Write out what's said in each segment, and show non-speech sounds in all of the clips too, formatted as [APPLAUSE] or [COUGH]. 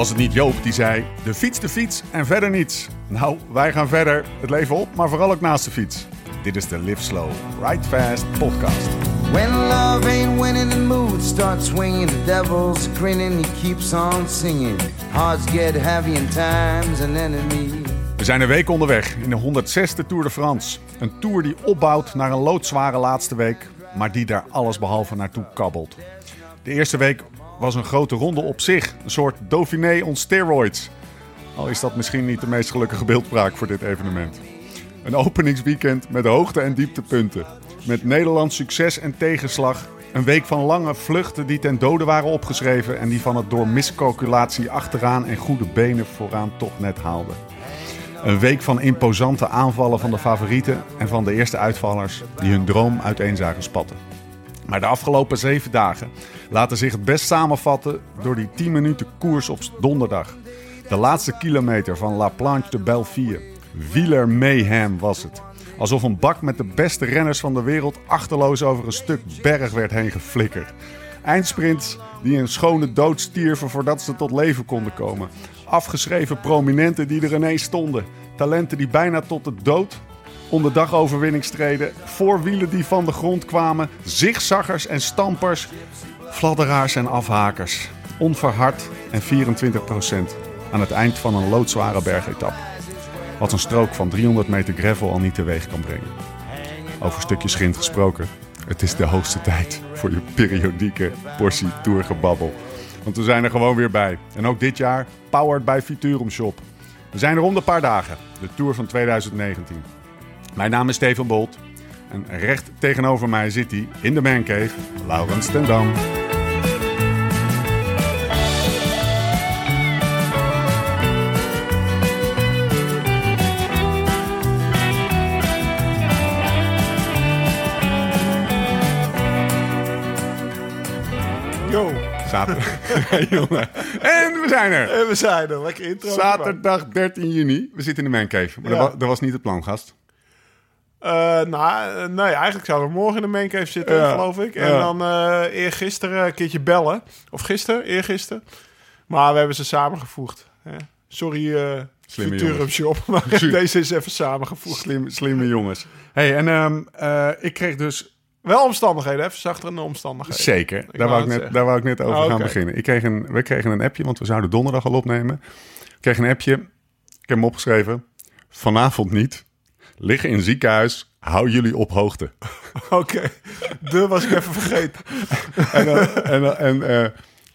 Was het niet Joop die zei: de fiets, de fiets en verder niets? Nou, wij gaan verder, het leven op, maar vooral ook naast de fiets. Dit is de Live Slow, Ride Fast podcast. When love ain't winning, the mood starts swinging. The devil's grinning, he keeps on singing. Hearts get heavy and time's an enemy. We zijn een week onderweg in de 106e Tour de France. Een tour die opbouwt naar een loodzware laatste week, maar die daar alles behalve naartoe kabbelt. De eerste week was een grote ronde op zich, een soort Dauphiné on steroids. Al is dat misschien niet de meest gelukkige beeldspraak voor dit evenement. Een openingsweekend met hoogte- en dieptepunten. Met Nederlands succes en tegenslag. Een week van lange vluchten die ten dode waren opgeschreven en die van het door miscalculatie achteraan en goede benen vooraan toch net haalden. Een week van imposante aanvallen van de favorieten en van de eerste uitvallers die hun droom uiteen zagen spatten. Maar de afgelopen zeven dagen laten zich het best samenvatten door die 10 minuten koers op donderdag. De laatste kilometer van La Planche de Belleville. Wieler mayhem was het. Alsof een bak met de beste renners van de wereld achterloos over een stuk berg werd heen geflikkerd. Eindsprints die een schone dood stierven voordat ze tot leven konden komen. Afgeschreven prominenten die er ineens stonden. Talenten die bijna tot de dood onder dagoverwinning streden. Voorwielen die van de grond kwamen. Zigzaggers en stampers. Fladderaars en afhakers. Onverhard en 24% aan het eind van een loodzware bergetap. Wat een strook van 300 meter gravel al niet teweeg kan brengen. Over stukjes grind gesproken. Het is de hoogste tijd voor je periodieke portie tourgebabbel. Want we zijn er gewoon weer bij. En ook dit jaar powered by Futurum Shop. We zijn er om de paar dagen. De Tour van 2019. Mijn naam is Steven Bolt. En recht tegenover mij zit hij in de mancave, Laurens ten Dam. Yo, Zaterdag. [LAUGHS] Jongen. en we zijn er. en we zijn er. Lekker intro. Zaterdag 13 juni. We zitten in de mancave. Maar Ja. dat, was, dat was niet het plan, gast. Eh, nou, eh, nee, eigenlijk zouden we morgen in de maincave zitten, Ja. geloof ik. En Ja. dan eh eergisteren een keertje bellen. Of gisteren, eergisteren. Maar we hebben ze samengevoegd. Hè. Sorry, Slimme Futurum. Shop, [LAUGHS] maar deze is even samengevoegd. Slim, slimme jongens. hey, en ehm, eh, ik kreeg dus... Wel omstandigheden, even zachtere omstandigheden. Zeker, daar, wou ik net, zeggen. daar wou ik net over Oh, gaan beginnen. Ik kreeg een, we kregen een appje, want we zouden donderdag al opnemen. Ik kreeg een appje. Ik heb hem opgeschreven. Vanavond niet. Liggen in ziekenhuis. Hou jullie op hoogte. [LAUGHS] Oké, de was ik even vergeten. [LAUGHS] en dan- en, dan- en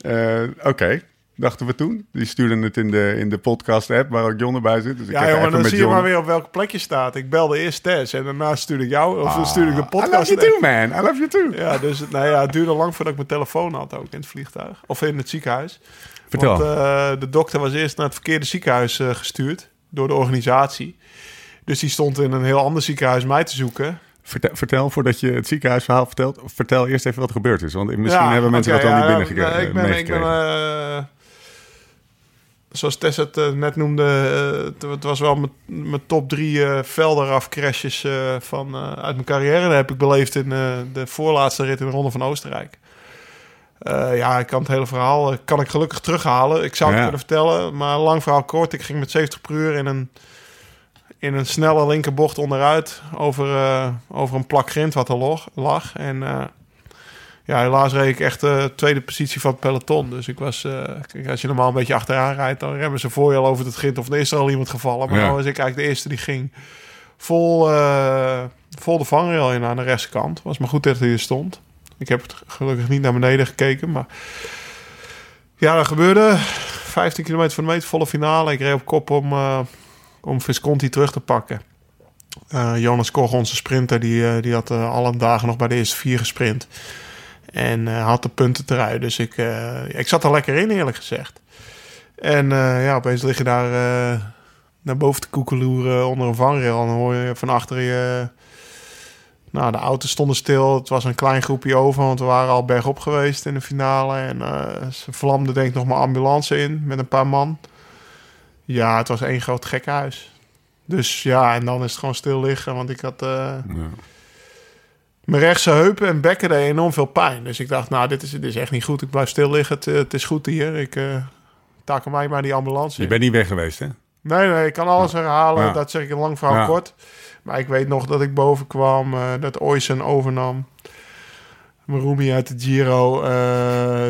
eh, eh, oké, dachten we toen. Die stuurden het in de, in de podcast-app waar ook John erbij zit. Dus ik Ja, jongen, dan zie je maar weer op welke plek je staat. Ik belde eerst Tess en daarna stuurde ik jou, of dan stuurde ik de I podcast. love you too, man. I love you too. Ja, dus nou ja, het duurde lang voordat ik mijn telefoon had ook in het vliegtuig. Of in het ziekenhuis. Vertel. Want eh, de dokter was eerst naar het verkeerde ziekenhuis eh, gestuurd door de organisatie. Dus die stond in een heel ander ziekenhuis mij te zoeken. Vertel, vertel, voordat je het ziekenhuisverhaal vertelt, vertel eerst even wat er gebeurd is. Want misschien Ja, hebben mensen dat wel ja, niet binnengekregen. nou, ik ben, ik ben, eh, zoals Tess het eh, net noemde, eh, het, het was wel mijn- top drie eh velderaf crashes van, uit mijn carrière. Dat heb ik beleefd in de voorlaatste rit in de Ronde van Oostenrijk. Ja, ik kan het hele verhaal kan ik gelukkig terughalen. Ik zou het Ja. kunnen vertellen, maar lang verhaal kort. Ik ging met 70 per uur in een, in een snelle linkerbocht onderuit over, eh, over een plak grind wat er lag. En eh, ja, helaas reed ik echt de tweede positie van het peloton. Dus ik was, eh, kijk, als je normaal een beetje achteraan rijdt, dan remmen ze voor je al over het grind. Of er is er al iemand gevallen. Maar Ja. dan was ik eigenlijk de eerste die ging vol, vol de vangrail in aan de rechterkant. Was maar goed dat hij er stond. Ik heb het gelukkig niet naar beneden gekeken, maar ja, dat gebeurde. 15 kilometer van de meter, volle finale. Ik reed op kop om, om Visconti terug te pakken. Eh, Jonas Koch, onze sprinter, die, eh, die had eh, alle dagen nog bij de eerste vier gesprint. En had de punten te rijden. Dus ik, ik zat er lekker in, eerlijk gezegd. En ja, opeens lig je daar naar boven te koekeloeren onder een vangrail. En dan hoor je van achter je... Nou, de auto's stonden stil. Het was een klein groepje over, want we waren al bergop geweest in de finale. En ze vlamde denk ik nog maar ambulance in met een paar man. Ja, het was één groot gekhuis. Dus ja, en dan is het gewoon stil liggen. Want ik had... eh, Ja. mijn rechtse heupen en bekken deed enorm veel pijn. Dus ik dacht, nou, dit is, dit is echt niet goed. Ik blijf stil liggen. Het, eh, het is goed hier. Ik, eh, taken mij maar die ambulance Je bent niet weg geweest, hè? Nee, nee, ik kan alles herhalen. Ja. Dat zeg ik in lang verhaal Ja. kort. Maar ik weet nog dat ik boven kwam, eh, dat Oysen overnam. Marumi uit de Giro. eh,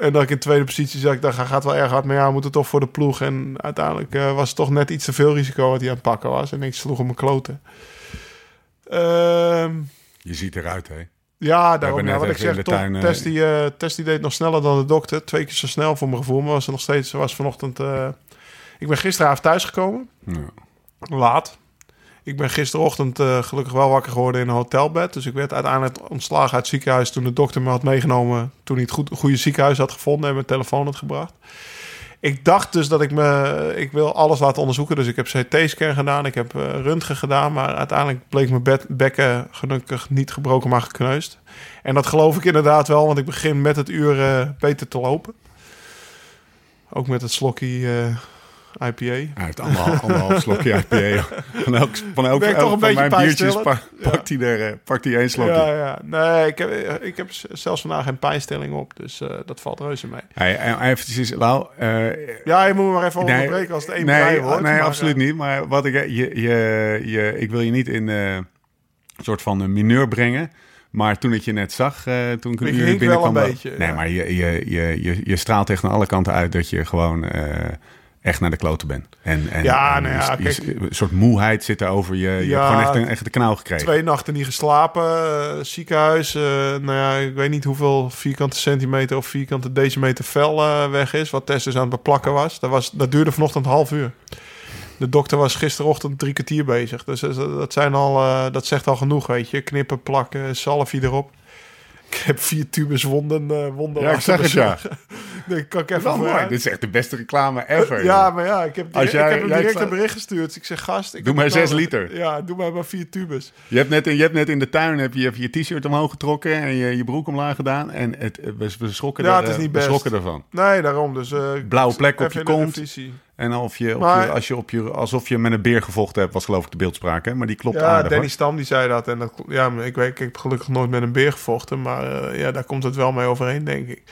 en dat ik in tweede positie zat. Ik dacht, hij gaat wel erg hard. Maar ja, we moeten toch voor de ploeg. En uiteindelijk eh, was het toch net iets te veel risico wat hij aan het pakken was. En ik sloeg hem mijn kloten. Ehm, Je ziet eruit, hè? ja, daarom. Ja, wat ik zeg, tuin, eh, Test, die, eh, Test die deed nog sneller dan de dokter. Twee keer zo snel voor mijn gevoel. Maar was er nog steeds, was vanochtend... ik ben gisteravond thuisgekomen. Ja. Laat. Ik ben gisterochtend eh, gelukkig wel wakker geworden in een hotelbed. Dus ik werd uiteindelijk ontslagen uit het ziekenhuis... toen de dokter me had meegenomen... toen hij het goed, goede ziekenhuis had gevonden... en mijn telefoon had gebracht. Ik dacht dus dat ik me... Ik wil alles laten onderzoeken. Dus ik heb CT-scan gedaan. Ik heb eh, röntgen gedaan. Maar uiteindelijk bleek mijn bekken gelukkig niet gebroken, maar gekneusd. En dat geloof ik inderdaad wel. Want ik begin met het uur eh, beter te lopen. Ook met het slokkie eh, IPA. Uit anderhalf, anderhalf slokje IPA. Van elk, van elk, toch een van mijn biertjes pa- pakt hij er eh, pakt hij één slokje. Ja, ja. Nee, ik heb, ik heb zelfs vandaag geen pijnstelling op. Dus eh, dat valt reuze mee. Hey, en eventjes, Lau, eh, Ja, je moet me maar even Nee, onderbreken als het één nee, nee maar, absoluut eh, niet. Maar wat ik, je, je, je, ik wil je niet in eh, een soort van een mineur brengen. Maar toen ik je net zag, eh, toen ik Ik binnenkwam... wel een beetje, Nee, ja. maar je, je, je, je, je straalt echt aan alle kanten uit dat je gewoon eh, echt naar de kloten bent. En, en, Ja, en nou ja, je- je- kijk. een soort moeheid zit er over je. Je Ja, hebt gewoon echt een, echt de knauw gekregen. Twee nachten niet geslapen, eh, ziekenhuis. eh, nou ja, ik weet niet hoeveel vierkante centimeter of vierkante decimeter vel eh, weg is. Wat Tess dus aan het beplakken was. Dat, was. dat duurde vanochtend een half uur. De dokter was gisterochtend drie kwartier bezig. Dus dat, zijn al, dat zegt al genoeg, weet je. Knippen, plakken, salfje erop. Ik heb vier tubes wonden. eh wonden Ja, ik zag het, ja. [LAUGHS] Nee, kan ik even mooi. Dit is echt de beste reclame ever. Ja, maar ja, ik heb, Als direct, jij- ik heb hem direct een bericht gestuurd. Ik zeg, gast... Ik Doe maar zes liter. Ja, doe maar maar vier tubes. Je hebt, net, je hebt net in de tuin heb je, je t-shirt omhoog getrokken en je, je broek omlaag gedaan. En het, we, we schrokken, Ja, er, het is eh, niet we best. schrokken ervan. Nee, daarom. Dus, eh, Blauwe plek op je in kont. En of je, Maar- je, als je op je, alsof je met een beer gevochten hebt, was geloof ik de beeldspraak. Hè? Maar die klopt Ja, aardig. Danny hoor. Stam die zei dat. En dat, ja, ik, weet, ik heb gelukkig nooit met een beer gevochten. Maar eh, ja, daar komt het wel mee overeen, denk ik.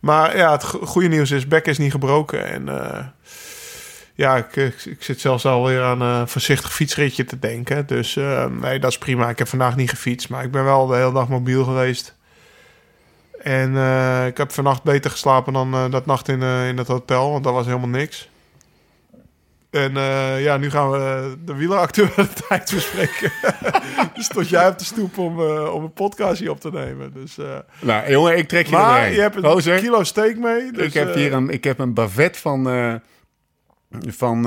Maar ja, het go- goede nieuws is, Beck is niet gebroken. En eh, ja, ik, ik, ik zit zelfs alweer aan een voorzichtig fietsritje te denken. Dus eh, nee, dat is prima. Ik heb vandaag niet gefietst, maar ik ben wel de hele dag mobiel geweest. En ik heb vannacht beter geslapen dan dat nacht in, in het hotel, want dat was helemaal niks. En eh, ja, nu gaan we de wieleractualiteit [LAUGHS] bespreken. [LAUGHS] dus stond jij op de stoep om, eh, om een podcast hier op te nemen. Dus, eh, Nou, jongen, ik trek je maar je hebt een kilo steak mee. Dus, ik, heb hier een, ik heb een bavet van, van,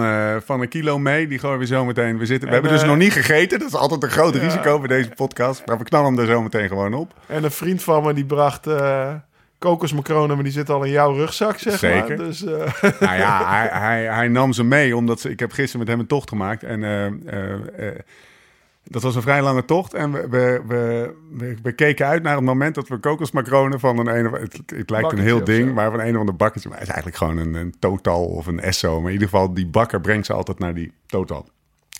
van een kilo mee. Die gooien we zo meteen. We, zitten, we En, hebben dus nog niet gegeten. Dat is altijd een groot Ja. risico bij deze podcast. Maar we knallen hem er zo meteen gewoon op. En een vriend van me die bracht kokosmacronen, maar die zit al in jouw rugzak, zeg Zeker. maar. Dus, eh, [LAUGHS] nou ja, hij, hij, hij nam ze mee, omdat ze, ik heb gisteren met hem een tocht gemaakt. En eh, eh, dat was een vrij lange tocht. En we, we, we, we, we keken uit naar het moment dat we kokosmacronen van een... een of- het, het lijkt een heel ding, maar van een of ander bakketje. Maar het is eigenlijk gewoon een, een total of een esso. Maar in ieder geval, die bakker brengt ze altijd naar die total.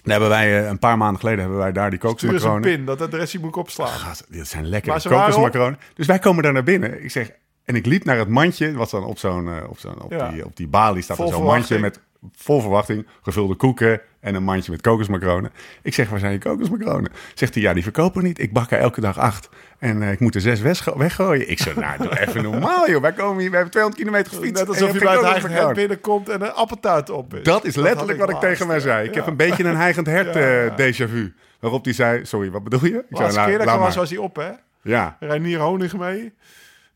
Daar hebben wij, een paar maanden geleden, hebben wij daar die stuur eens een kokosmacronen. pin, dat adresje moet ik opslaan. Gast, dit zijn lekkere kokosmacronen. Dus wij komen daar naar binnen. Ik zeg, en ik liep naar het mandje, wat dan op zo'n, eh, op zo'n, op Ja. die, op die balie staat zo'n mandje met vol verwachting, gevulde koeken en een mandje met kokosmacronen. Ik zeg, waar zijn je kokosmacronen? Zegt hij, ja, die verkopen we niet. Ik bak er elke dag acht. En eh, ik moet er zes weggo- weggooien. Ik zeg, nou, doe even normaal, joh. Wij komen hier, we hebben 200 kilometer gefietst. Net alsof je bij het hert binnenkomt en een appeltaart op is. Dat is letterlijk wat ik tegen mij zei. Ik ja. heb een beetje een heigend hert eh, déjà vu. Waarop hij zei, sorry, wat bedoel je? Ik De zei, laatste nou, keer dat maar. was hij op, hè? Ja, Reinier Honig mee.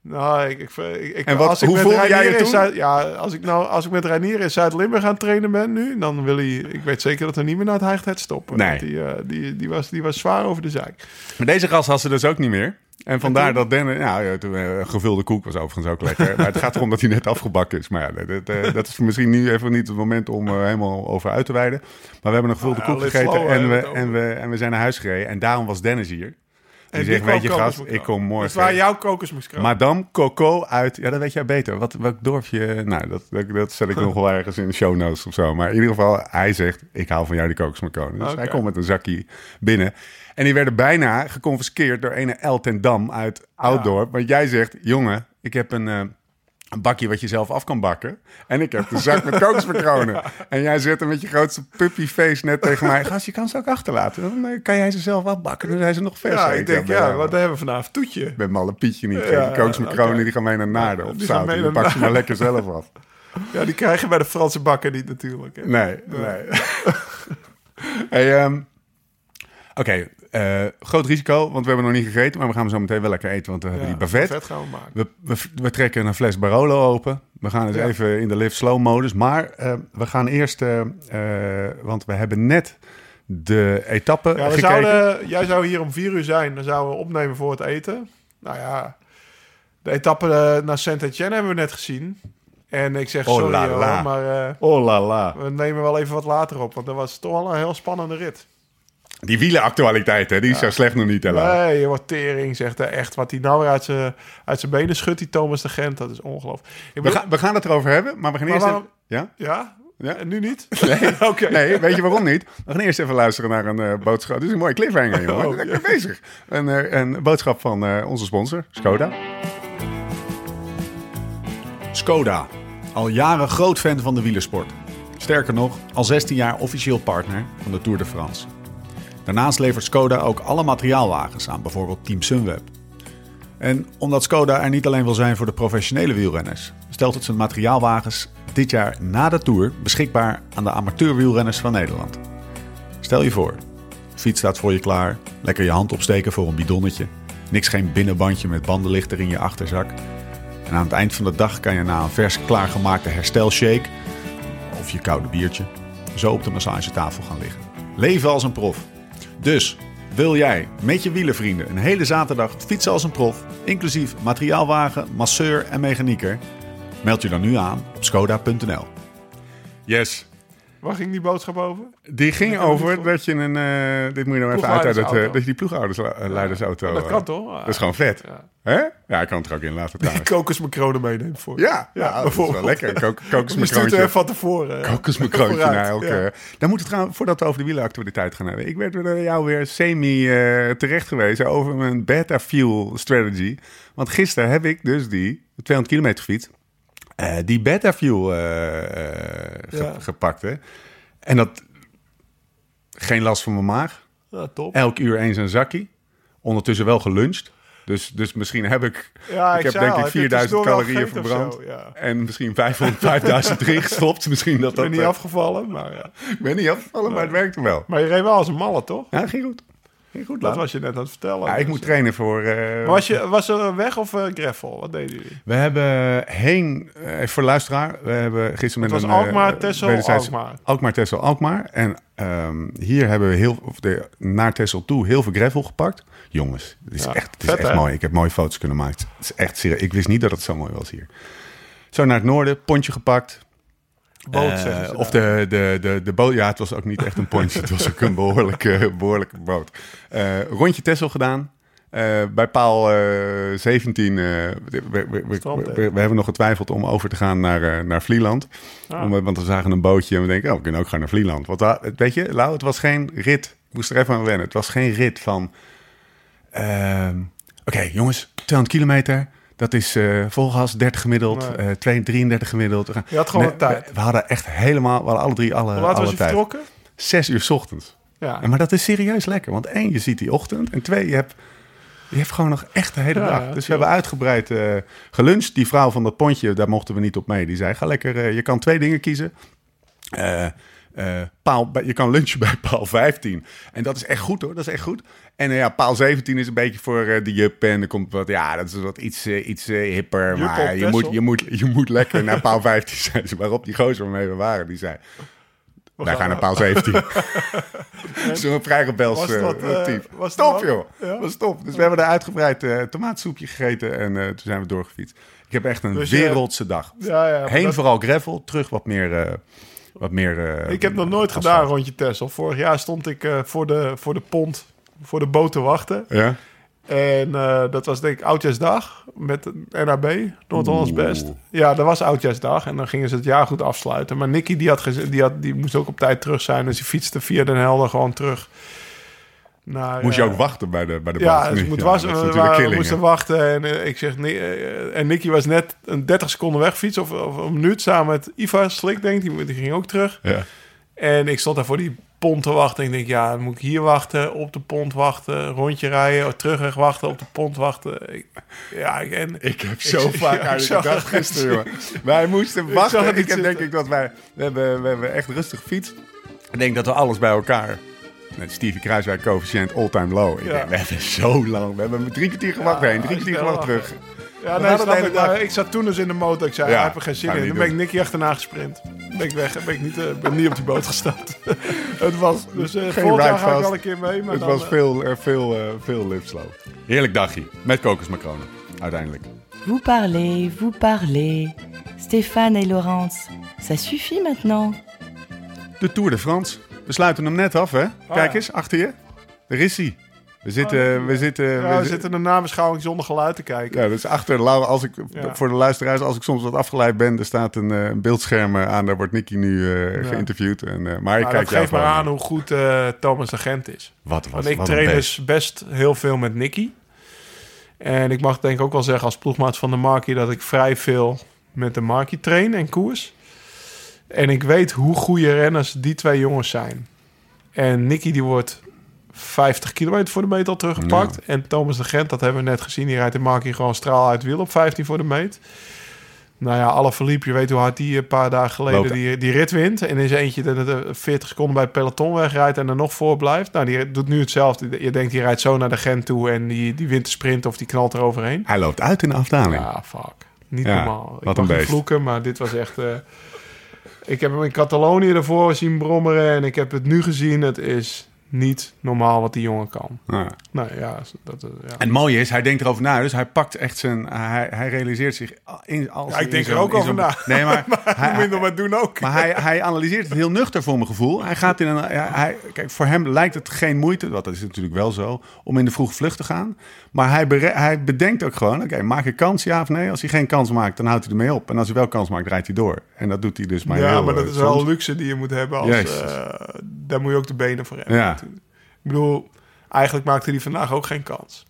Nou, ik, ik, ik, En wat- als ik hoe voelde jij je toen? Zuid, ja, als ik nou, als ik met Reinier in Zuid-Limburg aan het trainen ben nu, dan wil hij, ik weet zeker dat we niet meer naar het Heigthet stoppen. Nee. Die, eh, die, die, was, die was zwaar over de zeik. Maar deze gast had ze dus ook niet meer. En vandaar toen? dat Dennis... Nou, ja, toen, gevulde koek was overigens ook lekker. maar het gaat erom dat hij net afgebakken is. Maar ja, dat, dat, dat is misschien nu even niet het moment om helemaal over uit te wijden. Maar we hebben een gevulde Nou koek gegeten slow, en, we, en, we, en we zijn naar huis gereden. En daarom was Dennis hier. En zegt, weet je gast, ik kom morgen. Dat waar jouw kokosmacroon. Madame Coco uit... Ja, dat weet jij beter. Wat, welk dorpje... Nou, dat, dat, dat zet ik nog wel [LAUGHS] ergens in de show notes of zo. Maar in ieder geval, hij zegt... Ik hou van jou die kokosmacronen. Dus hij komt met een zakje binnen. En die werden bijna geconfiskeerd door ene El ten Dam uit Ouddorp. Want jij zegt... Jongen, ik heb een... eh, een bakje wat je zelf af kan bakken. En ik heb de zak met kokosmacronen. En jij zit er met je grootste puppyface net tegen mij. Gast, je kan ze ook achterlaten. Dan eh, kan jij ze zelf afbakken. Dan zijn ze nog vers. Ja, ik denk, ja, wat hebben we vanavond? Toetje. Ik ben malle Pietje niet. Ja, die die gaan mee naar Naarden op zout. mee Die pak ze maar lekker zelf af. Ja, die krijg je bij de Franse bakker niet natuurlijk. hè. Nee, nee. [LAUGHS] hey, ehm, Oké, eh, groot risico, want we hebben nog niet gegeten. Maar we gaan zo meteen wel lekker eten, want we hebben die bavet. Gaan we maken. We, we, we trekken een fles Barolo open. We gaan eens Ja. even in de live slow modus. Maar eh, we gaan eerst, eh, want we hebben net de etappe Ja, we gekeken. zouden, jij zou hier om vier uur zijn. Dan zouden we opnemen voor het eten. Nou ja, de etappe naar Saint-Etienne hebben we net gezien. En ik zeg Oh sorry la hoor, la. maar Oh la la. we nemen wel even wat later op. Want dat was toch wel een heel spannende rit. Die wielenactualiteit, hè, die is zo slecht nog niet helemaal. Nee, je wordt tering, zegt hij echt. Wat hij nou weer uit zijn, uit zijn benen schudt, die Thomas de Gent. Dat is ongelooflijk. We, we gaan het erover hebben, maar we gaan Maar eerst waarom- even... Ja? Ja? Ja. En nu niet? [LAUGHS] Nee, [LAUGHS] Oké. nee, weet je waarom niet? We gaan eerst even luisteren naar een eh, boodschap. Dit is een mooie cliffhanger, [LAUGHS] jongen. Oh, Ik ben bezig. Een, eh, een boodschap van eh, onze sponsor, Skoda. Skoda. Al jaren groot fan van de wielersport. Sterker nog, al 16 jaar officieel partner van de Tour de France. Daarnaast levert Skoda ook alle materiaalwagens aan bijvoorbeeld Team Sunweb. En omdat Skoda er niet alleen wil zijn voor de professionele wielrenners, stelt het zijn materiaalwagens dit jaar na de Tour beschikbaar aan de amateurwielrenners van Nederland. Stel je voor, fiets staat voor je klaar, lekker je hand opsteken voor een bidonnetje, niks geen binnenbandje met bandenlichter in je achterzak. En aan het eind van de dag kan je na een vers klaargemaakte herstelshake of je koude biertje zo op de massagetafel gaan liggen. Leven als een prof. Dus wil jij met je wielervrienden een hele zaterdag fietsen als een prof, inclusief materiaalwagen, masseur en mechanieker? Meld je dan nu aan op skoda.nl. Yes. Waar ging die boodschap over? Die ging over dat je een. eh, dit moet je nou even uit, het, eh, dat je die ploegleidersauto. dat eh, kan toch? Dat is gewoon vet. Ja. Hè? Ja, ik kan het er ook in laten Die trouwens. kokosmacronen meenemen voor. Ja, ja, dat is wel lekker. Kok kokosmacroontje. van tevoren. Kokosmacroontje [LAUGHS] vooruit. naar elke... Ja. Dan moet het trouwens, voordat we over de wieleractualiteit gaan hebben. Ik werd door jou weer semi terecht gewezen over mijn beta fuel strategy. Want gisteren heb ik dus die 200 kilometer fiets. Eh, die beta fuel eh, eh, ge- Ja. gepakt. Hè. En dat... Geen last van mijn maag. Ja, top. Elk uur eens een zakje. Ondertussen wel geluncht. Dus, dus misschien heb ik, Ja, ik heb denk al, ik heb je 4000 tussendoor wel calorieën verbrand. zo? Ja. En misschien 500, 5000 erin [LAUGHS] gestopt. Misschien dat Ik dat... ben niet afgevallen, maar, ja. [LAUGHS] ik ben niet afgevallen, maar het werkte wel. maar je reed wel als een malle, toch? Ja, ging goed. Ging goed, Dat was je net aan het vertellen. Ja, ik Dus, moet eh, trainen voor... eh, was, je, was er weg of eh gravel? Wat deden jullie? We hebben heen, eh, even voor de luisteraar, we hebben gisteren Het met was een... Alkmaar, eh, wederzijds- Alkmaar. Alkmaar, Texel, Alkmaar. En ehm, hier hebben we heel, of de, naar Texel toe heel veel gravel gepakt. Jongens, het is Ja, echt, het is vet, echt hè? mooi. Ik heb mooie foto's kunnen maken. Het is echt serieus. Ik wist niet dat het zo mooi was hier. Zo naar het noorden, pontje gepakt. Boot, Eh, of de, de, de, de boot. Ja, het was ook niet echt een pontje. het was ook een behoorlijke, [LAUGHS] behoorlijke boot. Eh, rondje Tessel gedaan. Eh, bij paal eh, 17. eh, we, we, hebben nog getwijfeld om over te gaan naar, naar Vlieland. Ah. Om, want we zagen een bootje en we denken, oh, we kunnen ook gaan naar Vlieland. Want daar- weet je, Lau, het was geen rit. Ik moest er even aan wennen. Het was geen rit van... ehm, Oké, jongens, 200 kilometer. Dat is eh vol gas, 30 gemiddeld, Nee. eh 2, 33 gemiddeld. Je had gewoon Nee, tijd. We, we hadden echt helemaal, we hadden alle drie alle, Hoe laat alle was je tijd. vertrokken? Zes uur 's ochtends. Ja. En Maar dat is serieus lekker. Want één, je ziet die ochtend. En twee, je hebt, je hebt gewoon nog echt de hele Ja, dag. ja, Dus we hebben uitgebreid eh geluncht. Die vrouw van dat pontje, daar mochten we niet op mee. Die zei, ga lekker, eh, je kan twee dingen kiezen. Eh, eh, paal, je kan lunchen bij [LAUGHS] paal 15. En dat is echt goed hoor, dat is echt goed. En eh, ja, paal 17 is een beetje voor eh, de jup. En er komt wat, ja, dat is wat iets, eh, iets hipper. Jup maar je moet, je, moet, je moet lekker naar paal 15 [LAUGHS] zijn. Waarop die gozer waarmee we waren, die zei... Wij gaan naar paal 17. Zo'n uh, dat, eh, type. was Top joh, Ja. was top. Dus we hebben daar uitgebreid tomaatsoepje gegeten en toen zijn we doorgefietst. Ik heb echt een Dus wereldse dag. Ja, ja. Heen dat- vooral gravel, terug wat meer... wat meer ik heb nog nooit gedaan rondje Texel. Vorig jaar stond ik voor, de, voor de pont, voor de boot te wachten. Ja? En eh, dat was denk ik Oudjaarsdag met NAB, Noord-Hollands. Best. Ja, dat was Oudjaarsdag en dan gingen ze het jaar goed afsluiten. Maar Nicky die, had die, had, die moest ook op tijd terug zijn, dus die fietste via Den Helder gewoon terug. naar... Moest je eh, ook wachten bij de, bij de Ja, dus moet Ja, is we, waren- moesten wachten en eh, ik zeg... Nee, en Nicky was net een 30 seconden wegfiets of, of een minuut samen met Iva Slik, denk ik. Die, die ging ook terug. Ja. En ik stond daar voor die pont te wachten. En ik denk, ja, dan moet ik hier wachten, op de pont wachten, rondje rijden, terugweg wachten, op de pont wachten. Ik, ja, ik- en Ik heb zo Ik- vaak ja, uit de dag gisteren, jongen. Wij moesten [LAUGHS] wachten. Ik, heb denk ik dat wij... We hebben, we hebben echt rustig gefietst. Ik denk dat we alles bij elkaar... Met Stevie Kruiswijk coëfficiënt all-time low. Ik Ja. denk, we hebben zo lang... We hebben drie kwartier gewacht heen, drie kwartier gewacht terug. Ja, nee, snap ik. Maar ik zat toen dus in de motor. Ik zei, Ja, ik heb er geen zin in. Dan ben ik. Nicky achterna gesprint. Ben ik weg. Ben ik niet, eh, ben niet op die boot gestapt. [LAUGHS] het was, dus uh, Geen volgend jaar ga ik wel een keer mee. Maar Het dan, was eh, veel, er veel, eh, veel lipslow. Heerlijk dagje. Met kokosmacronen. Uiteindelijk. Vous parlez, vous parlez. Stéphane et Laurence, ça suffit maintenant. De Tour de France. We sluiten hem net af, hè? Kijk ja. eens, achter je. Daar is hij. We zitten... We zitten, ja, we zi- zitten een nabeschouwing zonder geluid te kijken. Ja, dus achter als ik, Ja. voor de luisteraars, als ik soms wat afgeleid ben, er staat een eh, beeldscherm eh, aan, daar wordt Nicky nu eh, Ja. geïnterviewd. En, eh, maar ik Maar kijk dat geeft maar aan hoe goed eh, Thomas de Gent is. Wat was Want ik wat train dus best heel veel met Nicky. En ik mag denk ik ook wel zeggen als ploegmaat van de Markie... dat ik vrij veel met de Markie train en koers. En ik weet hoe goede renners die twee jongens zijn. En Nicky die wordt 50 kilometer voor de meet al teruggepakt. En Thomas de Gent, dat hebben we net gezien... die rijdt de Markie gewoon straal uit wiel op 15 voor de meet. Nou ja, alle verliep. Je weet hoe hard die een paar dagen geleden die, die rit wint. En is eentje dat de 40 seconden bij het peloton wegrijdt en er nog voor blijft. Nou, die doet nu hetzelfde. Je denkt, die rijdt zo naar de Gent toe en die, die wint de sprint of die knalt er overheen. Hij loopt uit in de afdaling. Ja, fuck. Niet Ja, normaal. Ik wat mag een niet vloeken, maar dit was echt... eh, ik heb hem in Catalonië ervoor zien brommeren en ik heb het nu gezien. Het is niet normaal wat die jongen kan. Ja. Nou ja, dat, eh, ja. En het mooie is, hij denkt erover na. Dus hij pakt echt zijn... Hij, hij realiseert zich... In, als Ja, ik denk er ook over na. [LAUGHS] Nee, maar... [LAUGHS] hij, minder maar doen ook. Maar hij, hij analyseert het heel nuchter voor mijn gevoel. Hij gaat in een. ja, Hij, kijk, voor hem lijkt het geen moeite, want dat is natuurlijk wel zo, om in de vroege vlucht te gaan. Maar hij, bere- hij bedenkt ook gewoon: oké, maak ik kans, ja of nee? Als hij geen kans maakt, dan houdt hij ermee op. En als hij wel kans maakt, rijdt hij door. En dat doet hij dus maar ja, heel, maar dat eh, is wel soms. een luxe die je moet hebben. Als, eh, daar moet je ook de benen voor hebben. Ja. Ik bedoel, eigenlijk maakte hij vandaag ook geen kans.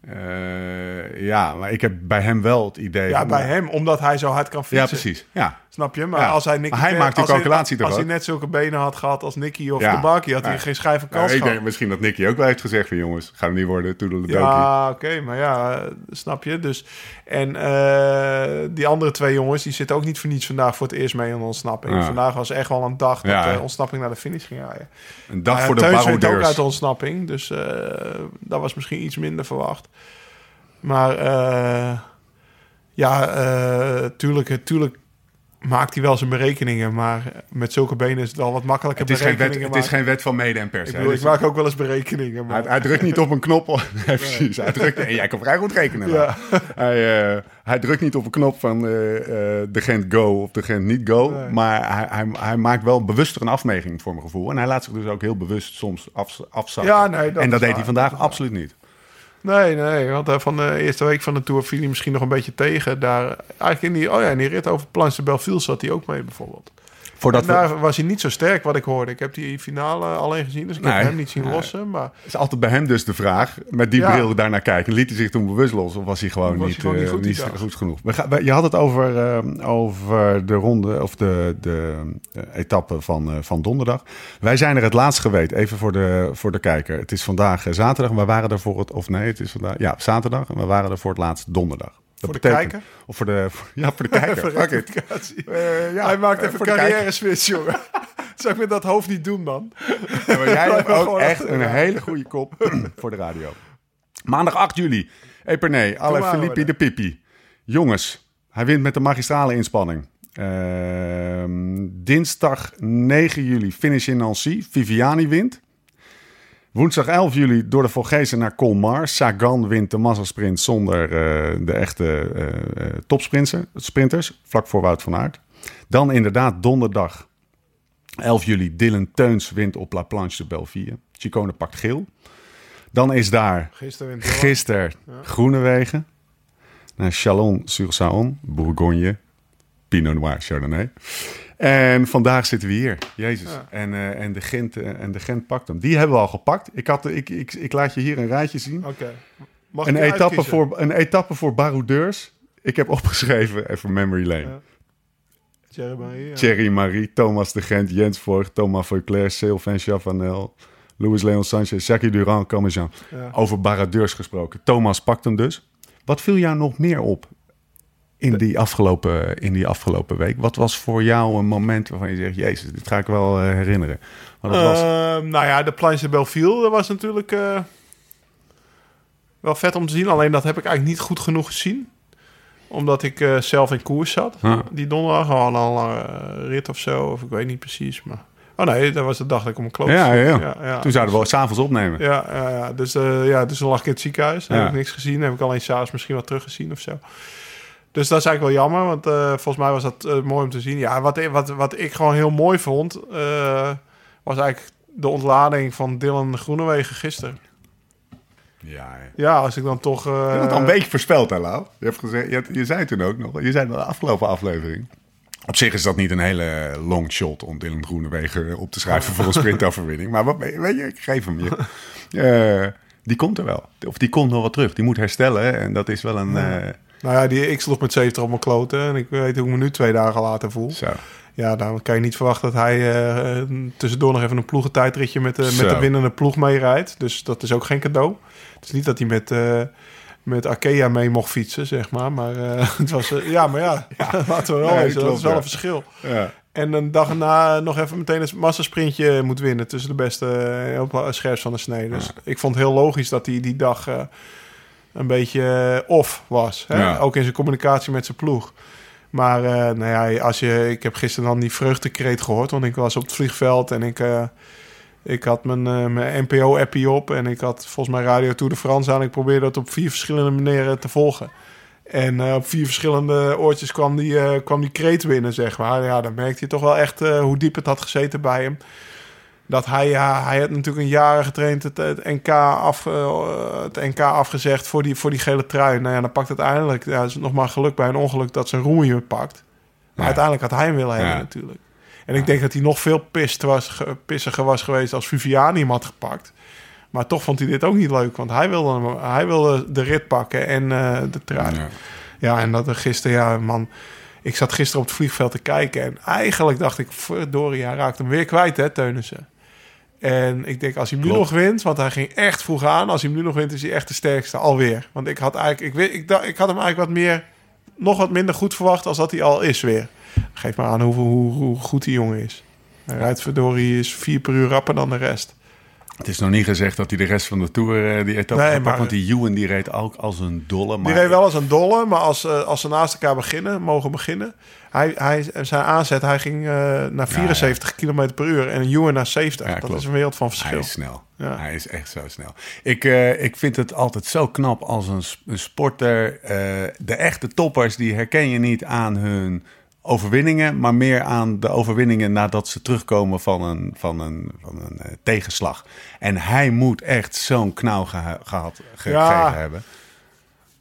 Eh, ja, maar ik heb bij hem wel het idee. Ja, van- bij hem, omdat hij zo hard kan Ja, fietsen. precies. Ja. Snap je? Maar Ja. als hij Nicky Maar hij maakt die als hij- calculatie toch Als hij net zulke benen had gehad als Nicky of Ja. de had hij geen schijf van Nou, kans ik gehad. denk misschien dat Nicky ook wel heeft gezegd van jongens, gaan we niet worden, toedeledokie. Ja, oké, maar ja, eh, snap je. Dus, en eh, die andere twee jongens, die zitten ook niet voor niets vandaag voor het eerst mee in de ontsnapping. Vandaag was echt wel een dag dat de ontsnapping naar de finish ging rijden. Een dag Maar voor de Teuns ook uit de ontsnapping, dus eh, dat was misschien iets minder verwacht. Maar eh, ja, eh, tuurlijk, tuurlijk maakt hij wel zijn berekeningen, maar met zulke benen is het wel wat makkelijker Het is, geen wet, het is geen wet van mede en pers. Ik, bedoel, ik maak ook wel eens berekeningen, maar... hij, hij drukt niet op een knop. [LAUGHS] [LAUGHS] Nee, precies. Hij drukt, en jij kan vrij goed rekenen. Ja. Hij, eh, hij drukt niet op een knop van eh, eh, de Gent go of de Gent niet go. Nee. Maar hij, hij, hij maakt wel bewuster een afweging voor mijn gevoel. En hij laat zich dus ook heel bewust soms af, afzakken. Ja, nee, dat en dat deed waar, hij vandaag absoluut niet. Nee, nee, want eh, van de eerste week van de Tour viel hij misschien nog een beetje tegen. Daar, eigenlijk in die, oh ja, in die rit over Planche de zat hij ook mee bijvoorbeeld. Voordat En we, daar was hij niet zo sterk, wat ik hoorde. Ik heb die finale alleen gezien, dus ik Nee. heb hem niet zien Nee. lossen. Maar is altijd bij hem dus de vraag, met die Ja. bril daarnaar kijken. Liet hij zich toen bewust los of was hij gewoon, Was niet, hij gewoon niet eh, goed niet genoeg? We gaan, we- je had het over, eh, over de ronde of de, de eh, etappe van, eh, van donderdag. Wij zijn er het laatst geweest, even voor de, voor de kijker. Het is vandaag zaterdag en we waren er voor het, of nee, het is vandaag, ja, zaterdag en we waren er voor het laatst donderdag. Voor de kijker? Of voor de, voor- ja, voor de [LAUGHS] kijker. Voor. Eh, ja, hij maakt eh, even kijker. carrière switch, jongen. [LAUGHS] Zou ik met dat hoofd niet doen, man? Ja, maar jij [LAUGHS] hebt ook echt een hele goede kop [CLEARS THROAT] voor de radio. Maandag 8 juli. Epernay, waren we Filippi de Pippi. Jongens, hij wint met de magistrale inspanning. Ehm, dinsdag 9 juli finish in Nancy. Viviani wint. Woensdag 11 juli door de Volgezen naar Colmar. Sagan wint de massasprint zonder eh, de echte eh eh, topsprinters, sprinters, vlak voor Wout van Aert. Dan inderdaad donderdag 11 juli Dylan Teuns wint op La Planche de Belleville. Chicone pakt geel. Dan is daar Gisteren wint gisteren Groenewegen. Naar Chalon-sur-Saône, Bourgogne, Pinot Noir, Chardonnay. En vandaag zitten we hier. Jezus. Ja. En, eh, en, de Gent, eh, en de Gent pakt hem. Die hebben we al gepakt. Ik, had, ik, ik, ik laat je hier een rijtje zien. Oké. Mag Een etappe, voor, een etappe voor baroudeurs. Ik heb opgeschreven, even memory lane. Ja. Thierry Marie, ja. Thierry Marie, Thomas de Gent, Jens Voigt, Thomas Veuclair, Sylvain Chavanel, Louis Leon Sanchez, Jacques Durand, Commejean. Ja. Over baradeurs gesproken. Thomas pakt hem dus. Wat viel jou nog meer op in die afgelopen, in die afgelopen week? Wat was voor jou een moment waarvan je zegt... Jezus, dit ga ik wel eh, herinneren. Was, Ehm, nou ja, de Planche de Belleville dat was natuurlijk eh, wel vet om te zien. Alleen dat heb ik eigenlijk niet goed genoeg gezien. Omdat ik eh, zelf in koers zat. Huh. Die donderdag gewoon al een rit of zo. Of ik weet niet precies. Maar... Oh nee, dat was de dag dat ik om mijn kloot Ja, ja. ja. Toen zouden we s'avonds opnemen. Ja, ja. Dus, eh, ja, dus toen lag ik in het ziekenhuis. Dan heb ik niks gezien. Dan heb ik alleen s'avonds misschien wat teruggezien of zo. Dus dat is eigenlijk wel jammer. Want eh, volgens mij was dat eh, mooi om te zien. Ja, wat, wat, wat ik gewoon heel mooi vond... eh, was eigenlijk de ontlading van Dylan Groenewegen gisteren. Ja, ja. Ja, als ik dan toch... eh, Je hebt het al een beetje voorspeld, hè, Lau? Je, hebt gezegd, je, je zei toen ook nog, je zei in de afgelopen aflevering... Op zich is dat niet een hele long shot om Dylan Groenewegen op te schrijven voor een sprintoverwinning. Maar wat, weet je, ik geef hem je. [LAUGHS] Eh, die komt er wel. Of die komt nog wel terug. Die moet herstellen. En dat is wel een... eh, Nou ja, die, ik sloeg met 70 op mijn kloten. En ik weet hoe ik me nu twee dagen later voel. zo. Ja, dan kan je niet verwachten dat hij eh, tussendoor nog even een ploegentijdritje met, de met Zo. de winnende ploeg meerijdt. Dus dat is ook geen cadeau. Het is niet dat hij met, eh met Arkea mee mocht fietsen, zeg maar. Maar het [LAUGHS] het was... eh, ja, maar ja, [LAUGHS] [LAUGHS] laten we wel Nee, eens. Dat is wel ja. een verschil. Ja. En een dag erna nog even meteen een massasprintje moet winnen... tussen de beste eh, op scherps van de snee. Dus ik vond het heel logisch dat hij die dag eh, een beetje eh, off was. Hè? Ja. Ook in zijn communicatie met zijn ploeg. Maar eh, nou ja, als je, ik heb gisteren dan die vreugdekreet gehoord... want ik was op het vliegveld en ik... eh, ik had mijn, eh, mijn NPO-appie op en ik had volgens mij Radio Tour de France aan. Ik probeerde dat op vier verschillende manieren te volgen. En op vier verschillende oortjes kwam die, kwam die kreet binnen, zeg maar. Ja, dan merkte je toch wel echt hoe diep het had gezeten bij hem. Dat hij, ja, hij had natuurlijk een jaren getraind het, het, NK af, eh, het NK afgezegd voor die, voor die gele trui. Nou ja, dan pakt uiteindelijk, ja, is nog maar geluk bij een ongeluk dat zijn roemie hem pakt. Maar Ja. uiteindelijk had hij hem willen hebben Ja. natuurlijk. En ik denk dat hij nog veel pist was, ge- pissiger was geweest als Viviani hem had gepakt. Maar toch vond hij dit ook niet leuk, want hij wilde, hem, hij wilde de rit pakken en eh, de trui. Ja. Ja, en dat er gisteren, ja, man. Ik zat gisteren op het vliegveld te kijken. En eigenlijk dacht ik, verdorie, hij raakt hem weer kwijt, hè, Teunissen. En ik denk, als hij nu nog wint, want hij ging echt vroeg aan. Als hij nu nog wint, is hij echt de sterkste alweer. Want ik had eigenlijk, ik, weet, ik, dacht, ik had hem eigenlijk wat meer, nog wat minder goed verwacht als dat hij al is weer. Geef maar aan hoe, hoe, hoe goed die jongen is. Hij rijdt verdorie is vier per uur rapper dan de rest. Het is nog niet gezegd dat hij de rest van de Tour eh, die etappe Nee, maar- Want die Ewan die reed ook als een dolle. Maar Die reed wel als een dolle, maar als, eh, als ze naast elkaar beginnen, mogen beginnen. Hij, hij, zijn aanzet, hij ging eh, naar 74 km per uur en een Ewan naar 70. Ja, dat klopt. is een wereld van Hij verschil. is snel. Ja. Hij is echt zo snel. Ik, ik vind het altijd zo knap als een, sporter. de echte toppers, die herken je niet aan hun overwinningen, maar meer aan de overwinningen nadat ze terugkomen van een, van een, van een eh, tegenslag. En hij moet echt zo'n knauw geha- gehad ge- Ja. gekregen hebben.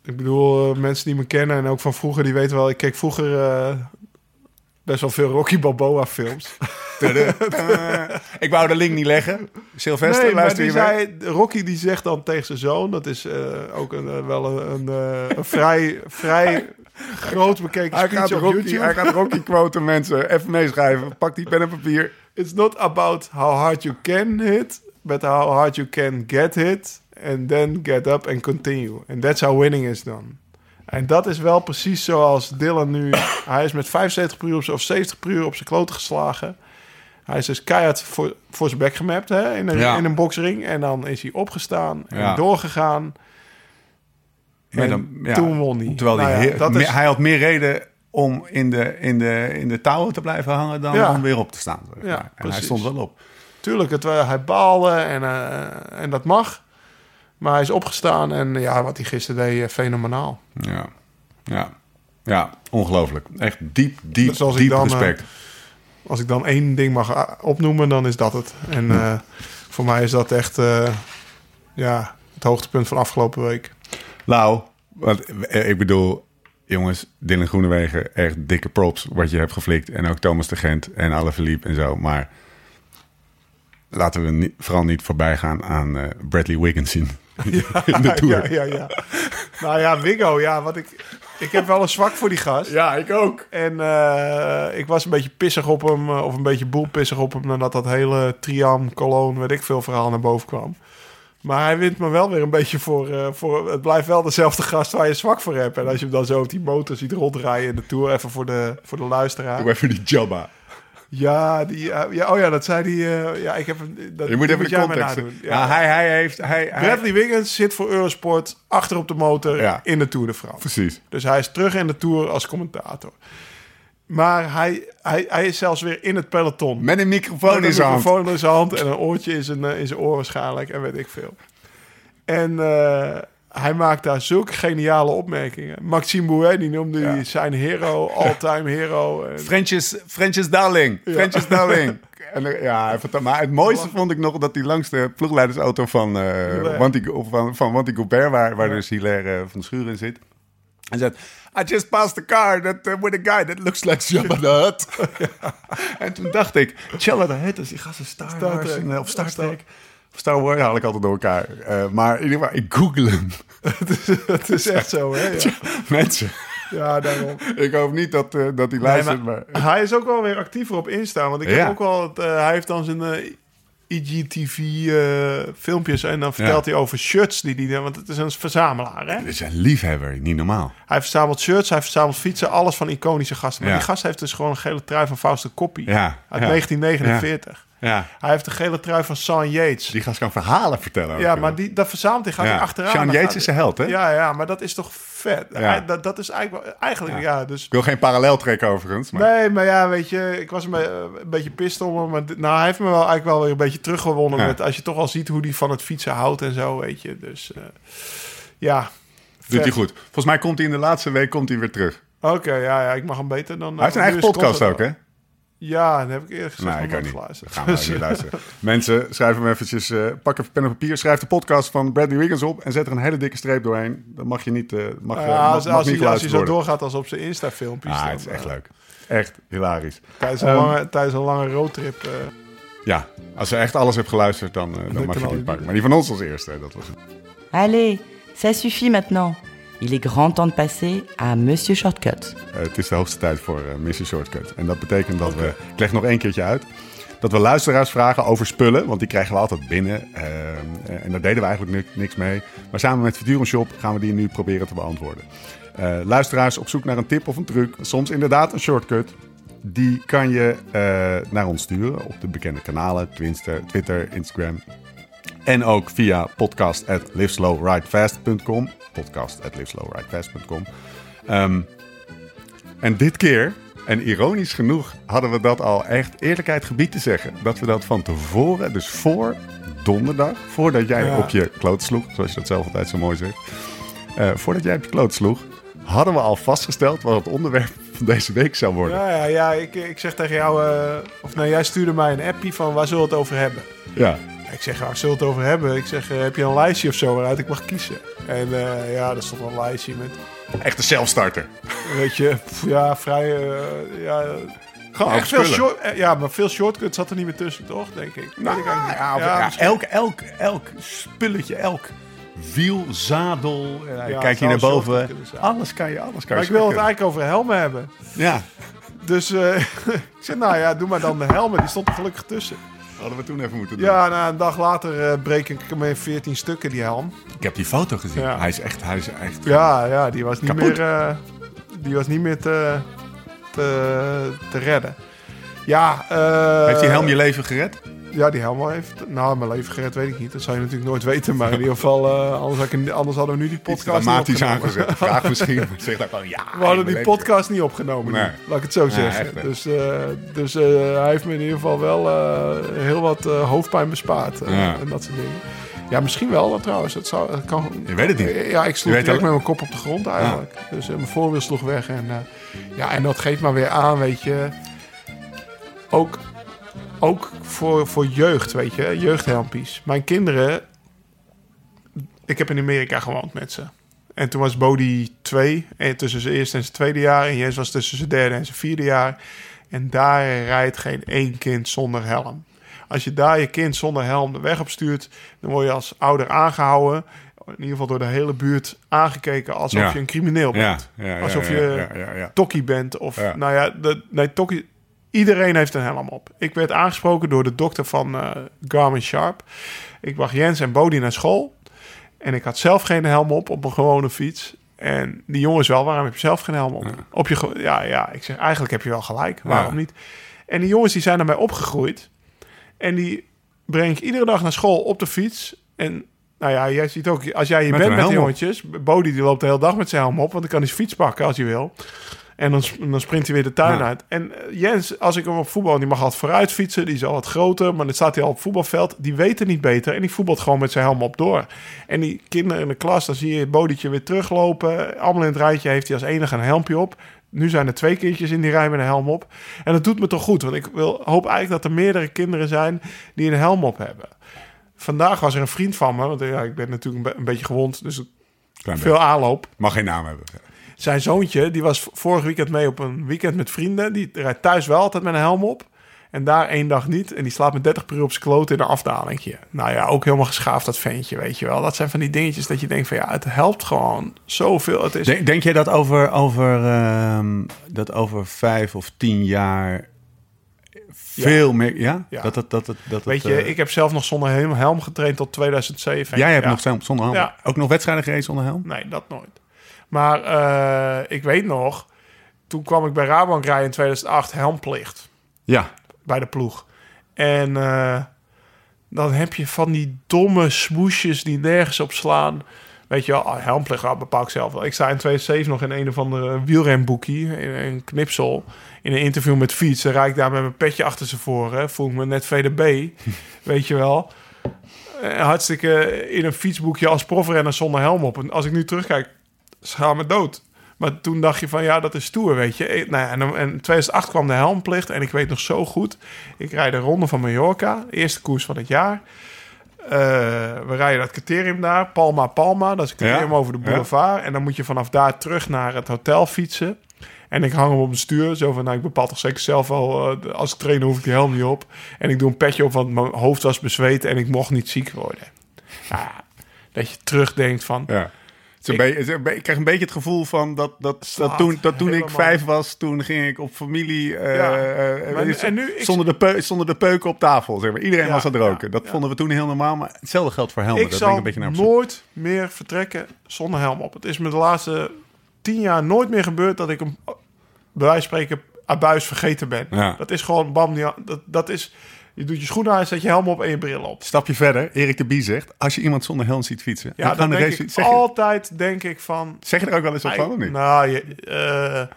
Ik bedoel, eh, mensen die me kennen en ook van vroeger, die weten wel... Ik keek vroeger eh, best wel veel Rocky Balboa films. [LAUGHS] [LAUGHS] ik wou de link niet leggen. Sylvester, nee, luister je zei, Rocky die zegt dan tegen zijn zoon... Dat is ook een, wel een, een vrij, vrij groot bekeken Hij speech gaat, op Rocky, YouTube. hij gaat Rocky quoten, mensen. Even meeschrijven. Pak die pen en papier. It's not about how hard you can hit, but how hard you can get hit. And then get up and continue. And that's how winning is done. En dat is wel precies zoals Dylan nu... [COUGHS] hij is met 75 per uur of 70 per uur op zijn kloten geslagen. Hij is dus keihard voor, voor zijn bek gemapt hè, in, een, Ja. in een boxring. En dan is hij opgestaan en Ja. doorgegaan. En ja, toen won hij. Terwijl Nou hij, ja, me- is- hij had meer reden om in de, in de, in de touwen te blijven hangen dan Ja. om weer op te staan. zeg maar. en hij stond wel op. Tuurlijk, het, wa- hij baalde en, eh, en dat mag. Maar hij is opgestaan en ja, wat hij gisteren deed, eh, fenomenaal. Ja, ja. ja ongelooflijk. Echt diep, diep, Dus diep dan, eh, respect. Als ik dan één ding mag opnoemen, dan is dat het. En eh, voor mij is dat echt eh, ja, het hoogtepunt van afgelopen week. Lau, want, eh, ik bedoel, jongens, Dylan Groenewegen, echt dikke props wat je hebt geflikt. En ook Thomas de Gent en Alle Verliep en zo. Maar laten we niet, vooral niet voorbij gaan aan eh, Bradley Wiggins in, [LAUGHS] in de Tour. Ja, ja, ja. nou ja, Wiggo, ja, wat ik... Ik heb wel een zwak voor die gast. Ja, ik ook. En eh, ik was een beetje pissig op hem, of een beetje boelpissig op hem, nadat dat hele Triam, Cologne, weet ik veel, verhaal naar boven kwam. Maar hij wint me wel weer een beetje voor, eh, voor... Het blijft wel dezelfde gast waar je zwak voor hebt. En als je hem dan zo op die motor ziet rondrijden in de Tour... Even voor de, voor de luisteraar. Doe even die Jabba. Ja, die, eh, ja, oh ja, dat zei die... eh, ja, ik heb. Dat, Je moet even de jij mij context... Ja. hij, hij heeft... Hij, hij- Bradley Wiggins zit voor Eurosport achter op de motor Ja. in de Tour de France. Precies. Dus hij is terug in de Tour als commentator. Maar hij, hij, hij is zelfs weer in het peloton. Met een microfoon in Met zijn een hand. microfoon in zijn hand en een oortje in zijn, eh, in zijn oor waarschijnlijk. En weet ik veel. En eh, hij maakt daar zulke geniale opmerkingen. Maxime Bouet, die noemde hij zijn hero, all-time [LAUGHS] hero. En, French's, French's Darling. French's Darling. [LAUGHS] En, eh, ja, maar het mooiste vond ik nog dat hij langs de ploegleidersauto van, Hilaire. Wanty, of van, van Wanty waar, waar dus Hilaire van Schuren in zit. En zegt, I just passed the car that, uh, with a guy that looks like Jabba the Hutt. [LAUGHS] en toen dacht ik, Jabba the Hutt is die gasten Star, Star Wars Trek. en, eh, of Star Trek. Of Star Wars, haal ik altijd door elkaar. Eh, maar in ieder geval, ik google hem. [LAUGHS] het is [LAUGHS] echt zo, hè? Ja, Mensen, ja daarom. ik hoop niet dat, eh, dat hij luistert, Nee, maar... Hij is ook wel weer actiever op Insta. Want ik Ja. heb ook wel... Eh, hij heeft dan zijn eh, IGTV eh, filmpjes. En dan vertelt hij over shirts die hij... Want het is een verzamelaar, hè? Dit is een liefhebber, niet normaal. Hij verzamelt shirts, hij verzamelt fietsen. Alles van iconische gasten. Maar Ja. die gast heeft dus gewoon een gele trui van Fausto Coppi. Ja, Uit ja. 1949. Ja, Hij heeft een gele trui van Sean Yates. die gast kan verhalen vertellen. ook, ja, maar die, dat verzamelt hij. Gaat Ja. hij achteraan. Sean Yates gaat is zijn held, hè? Ja, ja, maar dat is toch vet. Ja. Dat, dat is eigenlijk... Eigenlijk, ja, dus... Ik wil geen parallel trekken overigens. Maar... Nee, maar ja, weet je, ik was een, be- een beetje pist om hem. Maar nou, hij heeft me wel eigenlijk wel weer een beetje teruggewonnen. Met, als je toch al ziet hoe hij van het fietsen houdt en zo, weet je. Dus eh, ja. Doet hij goed. Volgens mij komt hij in de laatste week komt hij weer terug. Oké, ja, ja, ik mag hem beter dan... Hij heeft een eigen podcast ook, hè? Ja, dat heb ik eerder gezegd. Nee, ik ook niet. geluisterd. Gaan we niet luisteren. Mensen, schrijf hem eventjes. eh, pak even pen en papier. Schrijf de podcast van Bradley Wiggins op. En zet er een hele dikke streep doorheen. Dan mag je niet, eh mag, ja, mag- als, mag als, niet hij, als hij geluisterd zo worden. doorgaat als op zijn Insta-filmpjes. Ah, dan, het is echt leuk. Echt hilarisch. Tijdens een, Ehm, lange, tijdens een lange roadtrip. eh, Ja, als je echt alles hebt geluisterd, dan, dan Dat mag je kan die pakken. niet. Maar die van ons als eerste, dat was het. Allez, ça suffit maintenant. Il est grand temps de passer à Monsieur Shortcut. Eh, het is de hoogste tijd voor eh Missie Shortcut. En dat betekent dat we... Ik leg nog één keertje uit. Dat we luisteraars vragen over spullen. Want die krijgen we altijd binnen. Eh, en daar deden we eigenlijk ni- niks mee. Maar samen met Futurum Shop gaan we die nu proberen te beantwoorden. Luisteraars op zoek naar een tip of een truc. Soms inderdaad een shortcut. Die kan je naar ons sturen op de bekende kanalen. Twitter Instagram. En ook via podcast.liveslowridefast.com. Podcast.liveslowridefast.com. Ehm, en dit keer, en ironisch genoeg, hadden we dat al echt eerlijkheid gebied te zeggen. Dat we dat van tevoren, dus voor donderdag, voordat jij Ja. op je kloot sloeg, zoals je dat zelf altijd zo mooi zegt. eh, voordat jij op je kloot sloeg, hadden we al vastgesteld wat het onderwerp van deze week zou worden. ja, ja, ja ik, ik zeg tegen jou... eh, of nou, jij stuurde mij een appie van waar zullen we het over hebben? Ja. Ik zeg, waar zullen we het over hebben? Ik zeg, eh, heb je een lijstje of zo waaruit ik mag kiezen? En eh, ja, er stond wel een lijstje met, Echt een zelfstarter. weet je, ja, vrij, eh, ja... Gewoon echt veel short, ja, maar veel shortcuts zat er niet meer tussen, toch? Denk ik. Nou, ik ja, Ja, elk, elk, elk spulletje, elk wiel, zadel. kijk hier naar boven. Alles kan je, alles kan Maar je ik wil het eigenlijk over helmen hebben. Ja, Dus [LAUGHS] ik zeg, nou ja, doe maar dan de helmen. Die stond er gelukkig tussen. Hadden we toen even moeten doen. Ja, nou, een dag later eh, breek ik hem in 14 stukken, die helm. Ik heb die foto gezien. Ja. Hij is echt, hij is echt. Ja, ja, die was niet Kapot. meer, eh, die was niet meer te, te, te redden. Ja, eh, Heeft die helm je leven gered? Ja, die helm heeft... Nou, mijn leven gered weet ik niet. Dat zou je natuurlijk nooit weten. Maar in ieder geval, eh, anders, had ik, anders hadden we nu die Iets podcast dramatisch niet opgenomen. aangezet. Vraag [LAUGHS] misschien. Zeg dan gewoon ja. We hadden die leven podcast niet opgenomen. Nee. Laat ik het zo zeggen. dus eh, dus eh, hij heeft me in ieder geval wel heel wat hoofdpijn bespaard. Ja. En dat soort dingen. Ja, misschien wel trouwens. Het zou, kan, Je weet het niet. Ja, ik sloeg direct al- met mijn kop op de grond eigenlijk. Dus mijn voorwiel sloeg weg. En, ja, en dat geeft maar weer aan, weet je. Ook, ook voor, voor jeugd, weet je. Jeugdhelmpies. Mijn kinderen... Ik heb in Amerika gewoond met ze. En toen was Bodie twee. En tussen zijn eerste en zijn tweede jaar. En Jens was tussen zijn derde en zijn vierde jaar. En daar rijdt geen één kind zonder helm. Als je daar je kind zonder helm de weg op stuurt... dan word je als ouder aangehouden. In ieder geval door de hele buurt aangekeken... alsof Ja. je een crimineel bent. ja, ja, alsof je tokkie bent. Of nou ja, de, nee, tokkie... Iedereen heeft een helm op. Ik werd aangesproken door de dokter van eh, Garmin Sharp. Ik bracht Jens en Bodie naar school. En ik had zelf geen helm op, op een gewone fiets. En die jongens wel, waarom heb je zelf geen helm op? op je ja, ja, ik zeg, eigenlijk heb je wel gelijk. Waarom Ja. niet? En die jongens die zijn naar mij opgegroeid. En die breng ik iedere dag naar school op de fiets. En nou ja, jij ziet ook, als jij hier Met bent met die jongetjes... Bodie die loopt de hele dag met zijn helm op, want dan kan hij zijn fiets pakken als hij wil. En dan, dan sprint hij weer de tuin Ja. uit. En eh, Jens, als ik hem op voetbal... die mag altijd vooruit fietsen, die is al wat groter... maar dan staat hij al op het voetbalveld. Die weet het niet beter en die voetbalt gewoon met zijn helm op door. En die kinderen in de klas, dan zie je het Bodietje weer teruglopen. Allemaal in het rijtje heeft hij als enige een helmpje op. Nu zijn er twee kindjes in die rij met een helm op. En dat doet me toch goed, want ik wil, hoop eigenlijk dat er meerdere kinderen zijn... die een helm op hebben. Vandaag was er een vriend van me, want ja, ik ben natuurlijk een, be- een beetje gewond... dus Klein veel beetje. aanloop. Mag geen naam hebben. Zijn zoontje, die was vorig weekend mee op een weekend met vrienden. Die rijdt thuis wel altijd met een helm op. En daar één dag niet. En die slaat met 30 per uur op zijn kloot in een afdalingje. Nou ja, ook helemaal geschaafd dat ventje, weet je wel. Dat zijn van die dingetjes dat je denkt van ja, het helpt gewoon zoveel. Het is, Denk, denk je dat over, over, ehm, dat over vijf of tien jaar veel meer... Ja? Ja. Dat dat het, dat weet je, eh, ik heb zelf nog zonder helm, helm getraind tot 2007. Jij hebt Ja. nog zelf zonder helm. Ja. Ook nog wedstrijden gereden zonder helm? Nee, dat nooit. Maar eh, ik weet nog, toen kwam ik bij Rabank rijden in 2008, helmplicht. Ja. bij de ploeg. En eh, dan heb je van die domme smoesjes die nergens op slaan. Weet je wel, ah, helmplicht ah, bepaal ik zelf wel. Ik sta in 2007 nog in een of andere wielrenboekie, in een knipsel, in een interview met fiets. Dan rijd ik daar met mijn petje achter ze voor. Hè. Voel ik me net VDB, [LAUGHS] weet je wel. Eh, hartstikke in een fietsboekje als profrenner zonder helm op. En als ik nu terugkijk, schaam me dood. Maar toen dacht je van ja, dat is stoer, weet je. Nou ja, en, in 2008 kwam de helmplicht. En ik weet nog zo goed. Ik rijd de ronde van Mallorca. Eerste koers van het jaar. Eh, we rijden dat criterium daar. Palma Palma. Dat is een criterium Ja, over de boulevard. En dan moet je vanaf daar terug naar het hotel fietsen. En ik hang hem op mijn stuur. Zo van, nou, ik bepaal toch zeker zelf wel... eh, als ik trainer hoef ik die helm niet op. En ik doe een petje op, want mijn hoofd was bezweet... en ik mocht niet ziek worden. Nou ja, dat je terugdenkt van... Ja. Een beetje- een ik krijg een beetje het gevoel van dat, dat, toen, dat toen ik vijf was, toen ging ik op familie. eh, Ja. eh, Maar eh, en nu- ik- zonder, de peu, zonder de peuken op tafel. Zeg maar. Iedereen Ja, was aan het roken. dat vonden we toen heel normaal. Maar hetzelfde geldt voor helmen. Ik dat zal ik een beetje naar nooit meer vertrekken zonder helm op. Het is me de laatste tien jaar nooit meer gebeurd dat ik hem bij wijze van spreken abuis vergeten ben. Ja. Dat is gewoon bam. Dat, dat is, je doet je schoenen aan, zet je helm op en je bril op. Stapje verder, Erik de Bie zegt: als je iemand zonder helm ziet fietsen. Ja, dan de denk race- ik zeg, je, altijd denk ik van... zeg je er ook wel eens op van of niet? Nou, je, eh,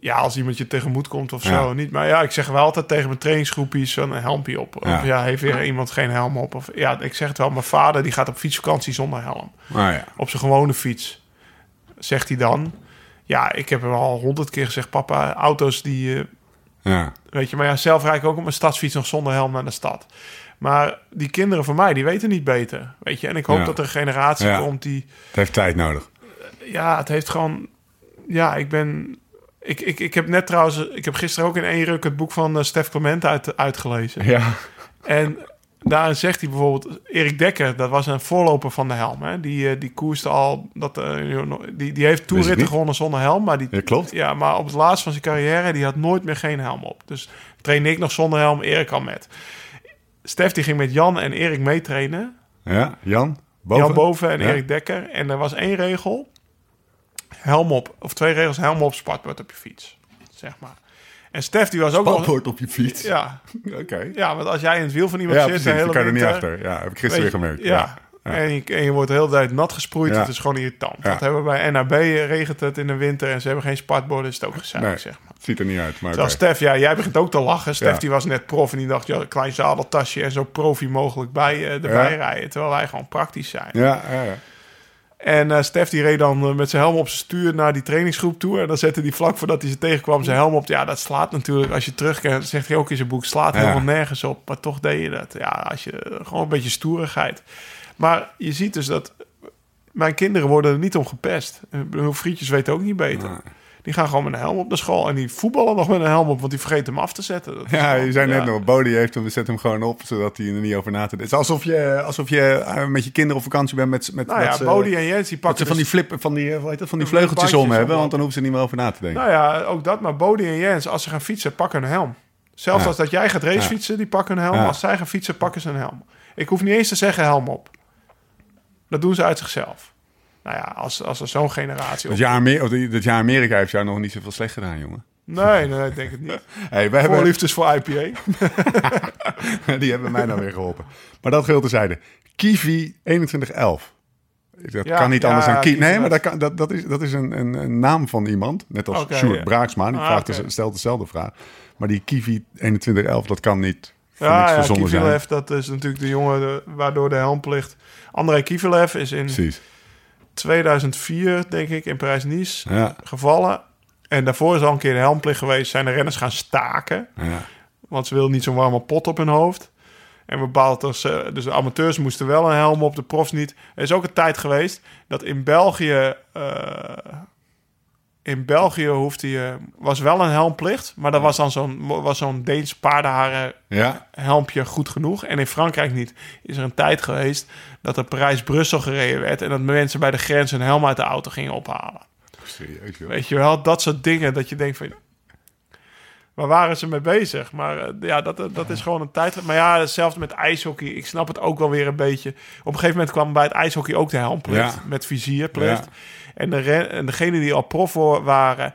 ja, als iemand je tegemoet komt of zo, niet. Maar ja, ik zeg wel altijd tegen mijn trainingsgroepjes zo'n helmpje op. Ja. Of ja, heeft weer iemand geen helm op? Of ja, ik zeg het wel. Mijn vader die gaat op fietsvakantie zonder helm. Nou ja. Op zijn gewone fiets. Zegt hij dan. Ja, ik heb hem al honderd keer gezegd, papa, auto's die, eh, ja. weet je, maar ja, zelf rijd ik ook op mijn stadsfiets nog zonder helm naar de stad. Maar die kinderen van mij, die weten niet beter, weet je. En ik hoop Ja. dat er een generatie Ja. komt die, Het heeft tijd nodig. ja, het heeft gewoon, ja, ik ben, ik, ik, ik heb net trouwens, ik heb gisteren ook in één ruk het boek van eh, Stef Clement uit, uitgelezen. Ja. En daarin zegt hij bijvoorbeeld... Erik Dekker, dat was een voorloper van de helm. Hè? Die, eh, die koerste al... Dat, eh, die, die heeft toerritten niet. gewonnen zonder helm. Maar, die, Ja, klopt. Ja, maar op het laatst van zijn carrière... die had nooit meer geen helm op. Dus trainde ik nog zonder helm, Erik al met. Stef die ging met Jan en Erik meetrainen. Ja, Jan? Boven? Jan Boven en Ja. Erik Dekker. En er was één regel. Helm op. Of twee regels. Helm op, spartbord op je fiets. Zeg maar. En Stef die was ook nog... Spanpoort op je fiets. Ja, [LAUGHS] Oké. ja, want als jij in het wiel van iemand Ja, zit... precies. hele Dan kan je er niet achter. Ja, heb ik gisteren weer gemerkt. Ja. Ja. En, je, en je wordt de hele tijd nat gesproeid. Het is gewoon irritant. Dat hebben we bij NAB regent het in de winter en ze hebben geen spartborden. Is het ook gezellig, Nee, zeg maar. het ziet er niet uit. Maar Terwijl. Stef, ja, jij begint ook te lachen. Stef die was net prof en die dacht, ja, klein zadeltasje en zo profi mogelijk bij, eh, erbij rijden. Terwijl wij gewoon praktisch zijn. Ja, ja, ja. En eh Stef die reed dan eh, met zijn helm op zijn stuur naar die trainingsgroep toe. En dan zette hij vlak voordat hij ze tegenkwam zijn helm op. Ja, dat slaat natuurlijk, als je terugkijkt, zegt hij ook in zijn boek, slaat Ja. helemaal nergens op. Maar toch deed je dat. Ja, als je, gewoon een beetje stoerigheid. Maar je ziet dus dat mijn kinderen worden er niet om gepest. Mijn vriendjes weten ook niet beter. Die gaan gewoon met een helm op naar school. En die voetballen nog met een helm op, want die vergeten hem af te zetten. Dat Ja, je zei net nog, Bodie heeft hem, zet hem gewoon op, zodat hij er niet over na te denken. Het is alsof je, alsof je eh, met je kinderen op vakantie bent met, met, Nou ja, Bodie en Jens die pakken ze van die dus- flippen, van die, eh, hoe heet dat, van die die vleugeltjes om hebben, want dan hoeven ze niet meer over na te denken. Nou ja, ook dat. Maar Bodie en Jens, als ze gaan fietsen, pakken een helm. Zelfs Ja. als dat jij gaat racefietsen, die pakken een helm. Ja. Als zij gaan fietsen, pakken ze een helm. Ik hoef niet eens te zeggen helm op. Dat doen ze uit zichzelf. Nou ja, als, als er zo'n generatie... Dat jaar, dat jaar Amerika heeft jou nog niet zoveel slecht gedaan, jongen. Nee, nee, ik denk het niet. [LAUGHS] Hey, wij hebben, Voorliefdes voor IPA. [LAUGHS] die hebben mij nou weer geholpen. Maar dat geldt terzijde. Kiwi 2111. Dat Ja, kan niet ja, anders dan Kiwi. Nee, maar dat, kan, dat, dat is, dat is een, een, een naam van iemand. Net als Oké, Sjoerd ja. Braaksma. Die Ah, vraagt dus- stelt dezelfde vraag. Maar die Kiwi 2111, dat kan niet Ja, ja. Kivilev, dat is natuurlijk de jongen de- waardoor de helmplicht... André Kivilev is in Precies. 2004, denk ik, in Parijs-Nice Ja, gevallen. En daarvoor is al een keer de helmplicht geweest. Zijn de renners gaan staken. ja. Want ze wilden niet zo'n warme pot op hun hoofd. En bepaald als, eh, dus de amateurs moesten wel een helm op, de profs niet. Er is ook een tijd geweest dat in België... eh, in België hoefde je, was wel een helmplicht. Maar dat was dan zo'n was zo'n Deens paardenharen ja. helmpje goed genoeg. En in Frankrijk niet. Is er een tijd geweest dat er Parijs-Brussel gereden werd... en dat mensen bij de grens een helm uit de auto gingen ophalen. Serieus, joh. Weet je wel, dat soort dingen dat je denkt van... Waar waren ze mee bezig? Maar eh, ja, dat, dat is gewoon een tijd. Maar ja, hetzelfde met ijshockey. Ik snap het ook wel weer een beetje. Op een gegeven moment kwam bij het ijshockey ook de helmplicht. Ja. Met vizierplicht. Ja. En, de en degenen die al prof voor- waren,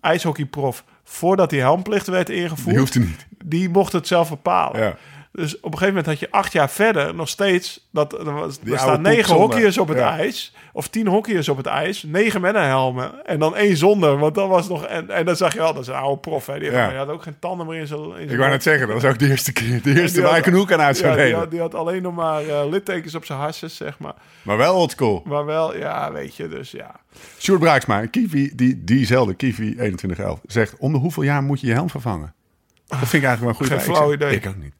ijshockeyprof... voordat die helmplicht werd ingevoerd... Die hoeft er niet. die mochten het zelf bepalen. Ja. Dus op een gegeven moment had je acht jaar verder nog steeds... Dat, er, was, er staan negen hockeyers op het Ja. ijs. Of tien hockeyers op het ijs. Negen met een helm. En dan één zonder. Want dat was nog... En, en dan zag je wel, dat is een oude prof. Hè. Die, Ja. die had ook geen tanden meer in zijn... Ik wou net zeggen, dat was ook de eerste keer. De eerste waar ik een hoek aan uit zou ja, die, had, die had alleen nog maar eh, littekens op zijn harses, zeg maar. Maar wel oldschool. Maar wel, ja, weet je, dus ja. Sjoerd Braaksma, Kiwi, die, diezelfde Kiwi 2111, zegt... om de hoeveel jaar moet je je helm vervangen? Dat vind ik eigenlijk wel een Geen flauw zeg, idee. Ik ook niet.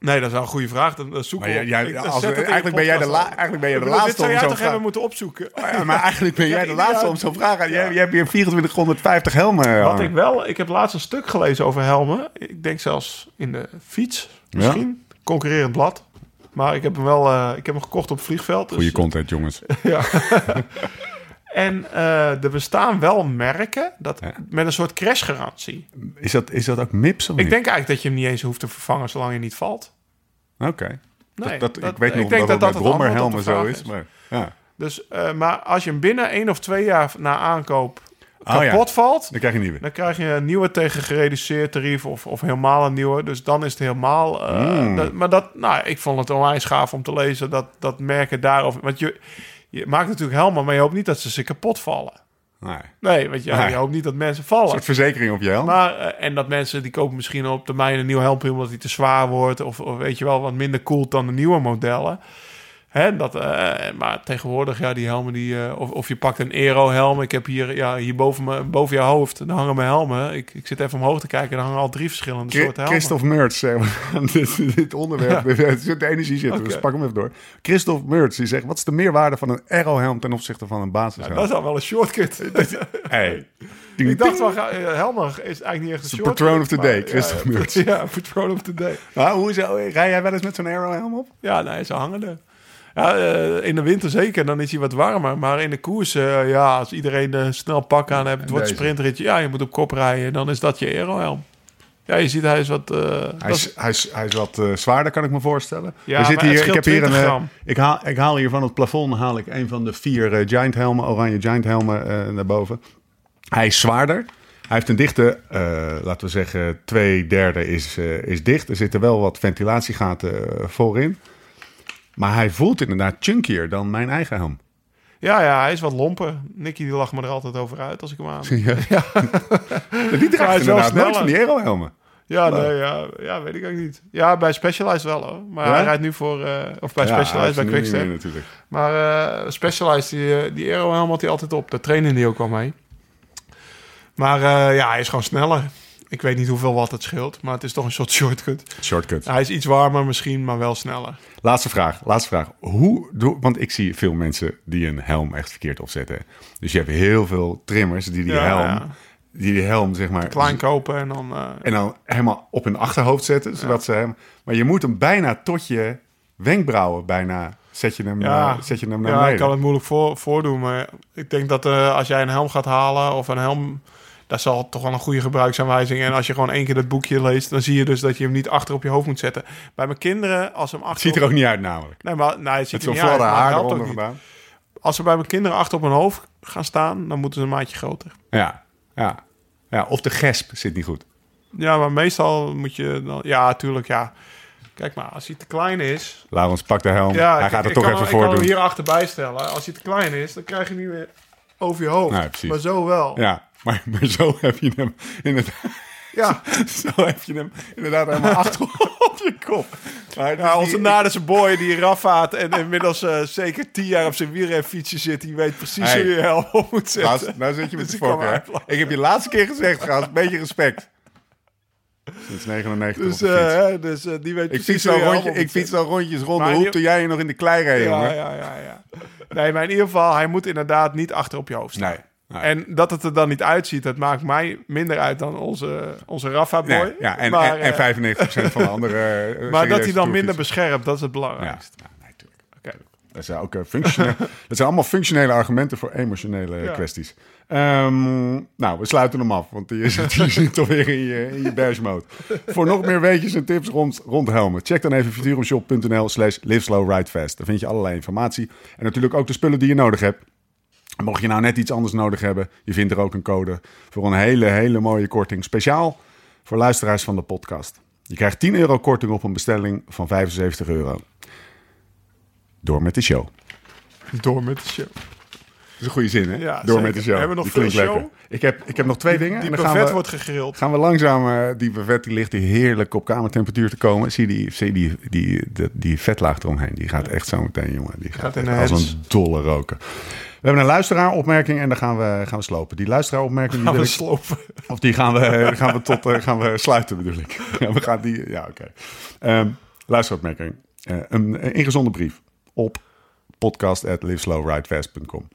Nee, dat is wel een goede vraag. Dan, dan zoeken Maar jij, als- je eigenlijk, ben jij de la, eigenlijk ben jij de Ik bedoel, laatste Dit om zou jij zo'n toch hebben vraag... moeten opzoeken? Ja, maar eigenlijk ben jij de laatste om zo'n vraag... Jij, jij hebt hier 2450 helmen Wat hangen. ik wel, ik heb laatst een stuk gelezen over helmen. Ik denk zelfs in de fiets, misschien. Concurrerend blad. Maar ik heb hem wel, eh, ik heb hem gekocht op het vliegveld. Dus, Goeie content, jongens. [LAUGHS] ja. [LAUGHS] en eh, er bestaan wel merken dat, Ja. met een soort crashgarantie. Is dat, is dat ook MIPS of Ik niet? denk eigenlijk dat je hem niet eens hoeft te vervangen zolang je niet valt. Oké. Nee, dat, dat, dat- ik weet nog ik denk dat dat dat met brommerhelmen zo is. is. Maar, ja. Dus, eh, maar als je hem binnen één of twee jaar na aankoop Oh, ja. kapot valt, Dan krijg je een nieuwe. Dan krijg je een nieuwe tegen gereduceerd tarief of, of helemaal een nieuwe. Dus dan is het helemaal... eh, Mm. dat- maar dat, nou, ik vond het onwijs gaaf om te lezen dat, dat merken daarover... Want je, je maakt natuurlijk helemaal, maar je hoopt niet dat ze zich kapot vallen. Nee. Nee, want je, Nee. je hoopt niet dat mensen Een vallen. soort verzekering op je helm. Maar, eh, en dat mensen die kopen misschien op termijn een nieuw helmpje omdat die te zwaar wordt. Of, of weet je wel, wat minder koelt dan de nieuwe modellen. Hè, dat, eh, maar tegenwoordig, ja, die helmen die. eh, of, of je pakt een Aero-helm. Ik heb hier, ja, hier boven, me, boven je hoofd. Daar hangen mijn helmen. Ik, ik zit even omhoog te kijken. Er hangen al drie verschillende soorten helmen. Christophe Meurts, zeg maar. [LAUGHS] dit, dit onderwerp, zit [LAUGHS] de energie zitten, Oké. dus pak hem even door. Christophe Meurts, die zegt, wat is de meerwaarde van een aero-helm ten opzichte van een basishelm? Dat is al wel een shortcut. [LAUGHS] hey. Ding, ik dacht wel, eh, helmen is eigenlijk niet echt een shortcut. patroon of the maar- day, ja, Christophe ja. Ja, of the day. Ah, hoezo? Rij jij wel eens met zo'n aero-helm op? Ja, nee, ze hangen er. Ja, eh, in de winter zeker, dan is hij wat warmer. Maar in de koers, eh, ja, als iedereen een snel pak aan het wordt een sprintritje. Ja, je moet op kop rijden, dan is dat je aerohelm. Ja, je ziet, hij is wat... eh, Hij is, hij, is, hij is wat zwaarder, kan ik me voorstellen. Ja, We zitten hier, ik, heb hier een, 20 gram. ik, haal, ik haal hier van het plafond haal ik een van de vier Giant helmen, oranje Giant helmen naar boven. Hij is zwaarder. Hij heeft een dichte, laten we zeggen, twee derde is, is dicht. Er zitten wel wat ventilatiegaten eh, voorin. Maar hij voelt inderdaad chunkier dan mijn eigen helm. Ja, ja, hij is wat lomper. Nicky die lacht me er altijd over uit als ik hem aan. [LAUGHS] Ja. [LAUGHS] Die draagt is wel inderdaad nooit van die aero-helmen. Ja, nee, ja, ja, weet ik ook niet. Ja, bij Specialized wel hoor. Maar Ja? hij rijdt nu voor... eh, of bij Ja, Specialized, bij Quickstep. natuurlijk. Maar eh Specialized, die, eh, die aerohelm had hij altijd op. Daar trainen die ook wel mee. Maar ja, hij is gewoon sneller. Ik weet niet hoeveel watt het scheelt, maar het is toch een soort [LAUGHS] shortcut. Shortcut. Hij is iets warmer misschien, maar wel sneller. Laatste vraag, laatste vraag. Hoe doe, want ik zie veel mensen die een helm echt verkeerd opzetten. Dus je hebt heel veel trimmers die die Ja, helm, ja. die die helm zeg maar Klein kopen en dan... eh, en dan helemaal op hun achterhoofd zetten, zodat ze hem. Maar je moet hem bijna tot je wenkbrauwen bijna zet je hem, Ja, zet je hem naar ja, ik kan het moeilijk voor, voordoen. Maar ik denk dat eh, als jij een helm gaat halen of een helm... Dat zal toch wel een goede gebruiksaanwijzing. En als je gewoon één keer dat boekje leest... dan zie je dus dat je hem niet achter op je hoofd moet zetten. Bij mijn kinderen, als ze hem Het achter... ziet er ook niet uit namelijk. Nee, maar nee, het ziet Met er zo'n fladder haar eronder vandaan. Als ze bij mijn kinderen achter op hun hoofd gaan staan... dan moeten ze een maatje groter. Ja, ja. ja, of de gesp zit niet goed. Ja, maar meestal moet je dan... Ja, tuurlijk, ja. Kijk maar, als hij te klein is... Laurens, pak de helm. Ja, Hij gaat het ik toch kan, even hem- Ik kan hem hier achterbij stellen. Als hij te klein is, dan krijg je hem niet meer over je hoofd. Nee, maar zo wel. Ja, maar, maar zo heb je hem inderdaad, Ja. [LAUGHS] zo heb je hem inderdaad helemaal [LAUGHS] achter op je kop. Maar Ja, onze nadense boy die Rafaat en inmiddels eh, zeker tien jaar op zijn wielrenfietsje zit, die weet precies Hey. hoe je je helm op moet Nou, zetten. nou zit je met Dus de ik fokker. heb je laatste keer gezegd, gast. Een beetje respect. Sinds 99 Dus, de eh, dus eh, die weet Ik precies fiets hoe al je helm rondje, ik fiets al rondjes rond de hoek je- toen jij nog in de klei reed, jongen. Ja, ja, ja, ja. Nee, maar in ieder geval, hij moet inderdaad niet achter op je hoofd staan. Nee. En dat het er dan niet uitziet, dat maakt mij minder uit dan onze, onze Rafa-boy. Nee, ja, en, maar, en, en eh, 95% van de [LAUGHS] andere eh, maar dat hij dan minder beschermt, dat is het belangrijkste. ja, nee, tuurlijk. Oké. Dat zijn, ook, eh, functionele, [LAUGHS] dat zijn allemaal functionele argumenten voor emotionele Ja. kwesties. Ehm, nou, we sluiten hem af, want die zit, [LAUGHS] die zit alweer in je, in je bash mode. voor nog meer weetjes en tips rond, rond helmen, check dan even futurumshop.nl slash liveslowridefast. Daar vind je allerlei informatie en natuurlijk ook de spullen die je nodig hebt. Mocht je nou net iets anders nodig hebben, je vindt er ook een code voor een hele, hele mooie korting. Speciaal voor luisteraars van de podcast. Je krijgt 10 euro korting op een bestelling van 75 euro. Door met de show. Door met de show. Dat is een goede zin, hè? Ja, Door zeker. met de show. Hebben we nog Die veel show? lekker. Ik heb, ik heb nog twee dingen. Die en dan gaan buffet we, wordt gegrild. gaan we langzaam... eh, die buffet die ligt hier heerlijk op kamertemperatuur te komen. Zie die, zie die, die, die, die vetlaag eromheen. Die gaat echt zo meteen, jongen. Die gaat, Gaat echt als een dolle roken. We hebben een luisteraaropmerking en dan gaan we, gaan we slopen. Die luisteraaropmerking... Die Gaan wil we ik- slopen. Of die gaan we, gaan we tot eh, gaan we sluiten, bedoel ik. Ja, we gaan die. Ja, oké. Ehm luisteropmerking. Eh, een, een ingezonden brief op podcast.liveslowridefast.com.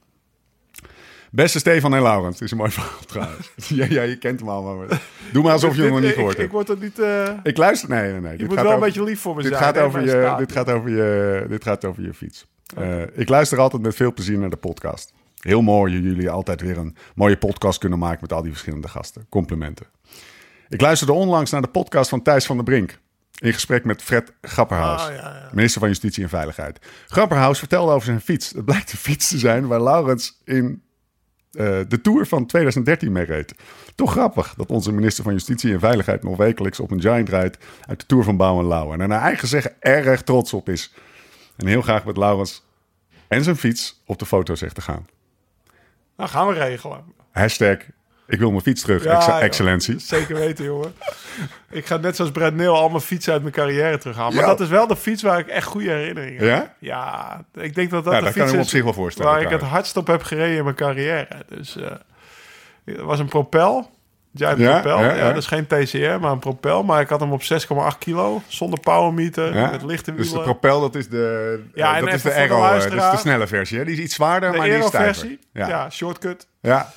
Beste Stefan en Laurens, het is een mooi verhaal trouwens. [LAUGHS] ja, ja, je kent hem allemaal. Maar doe maar alsof je hem nog niet gehoord ik, hebt. ik word er niet... eh, Ik luister. Nee, nee, nee. je Dit moet gaat wel een beetje lief voor me dit zijn. gaat, over je, dit, gaat over je, dit gaat over je fiets. Eh, ik luister altijd met veel plezier naar de podcast. Heel mooi jullie altijd weer een mooie podcast kunnen maken met al die verschillende gasten. Complimenten. Ik luisterde onlangs naar de podcast van Thijs van der Brink. In gesprek met Fred Grapperhaus, Ah, ja, ja. minister van Justitie en Veiligheid. Grapperhaus vertelde over zijn fiets. Het blijkt een fiets te zijn waar Laurens in eh, de Tour van 2013 mee reed. Toch grappig dat onze minister van Justitie en Veiligheid nog wekelijks op een giant rijdt uit de Tour van Bouw en Lauw. En er naar eigen zeggen erg trots op is. En heel graag met Laurens en zijn fiets op de foto zegt te gaan. Nou, gaan we regelen. Hashtag, ik wil mijn fiets terug, Ja, ex- joh. excellentie. Zeker weten, jongen. Ik ga net zoals Brad Neel al mijn fietsen uit mijn carrière terughalen. Maar Ja. dat is wel de fiets waar ik echt goede herinneringen heb. Ja? Ja, ik denk dat dat Ja, de dat fiets kan ik me op is zich wel voorstellen. waar ik het hardst op heb gereden in mijn carrière. Dus eh het was een propel. Ja, een Ja, propel. ja, Ja, ja. dus geen TCR, maar een propel. Maar ik had hem op 6,8 kilo, zonder powermeter, Ja? met lichte Dus de wielen. propel, dat is de, Ja, eh, en dat is de Aero, eh, dat is de snelle versie. Hè? Die is iets zwaarder, de maar die is stijver. Aero-versie. Ja. Ja. shortcut. ja.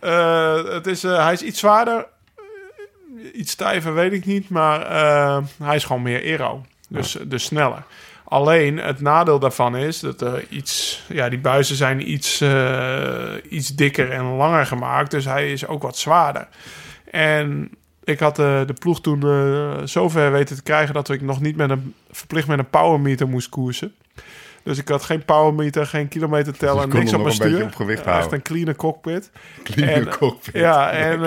Eh, het is, eh, hij is iets zwaarder. Eh, iets stijver, weet ik niet. Maar eh, hij is gewoon meer aero. Dus, dus sneller. Alleen het nadeel daarvan is dat er iets. Ja, die buizen zijn iets, eh, iets dikker en langer gemaakt. Dus hij is ook wat zwaarder. En ik had eh, de ploeg toen eh, zover weten te krijgen dat ik nog niet met een verplicht met een powermeter moest koersen. Dus ik had geen powermeter, geen kilometer tellen, Dus niks op mijn stuur. op gewicht Echt een clean cockpit. Clean cockpit. Ja, en,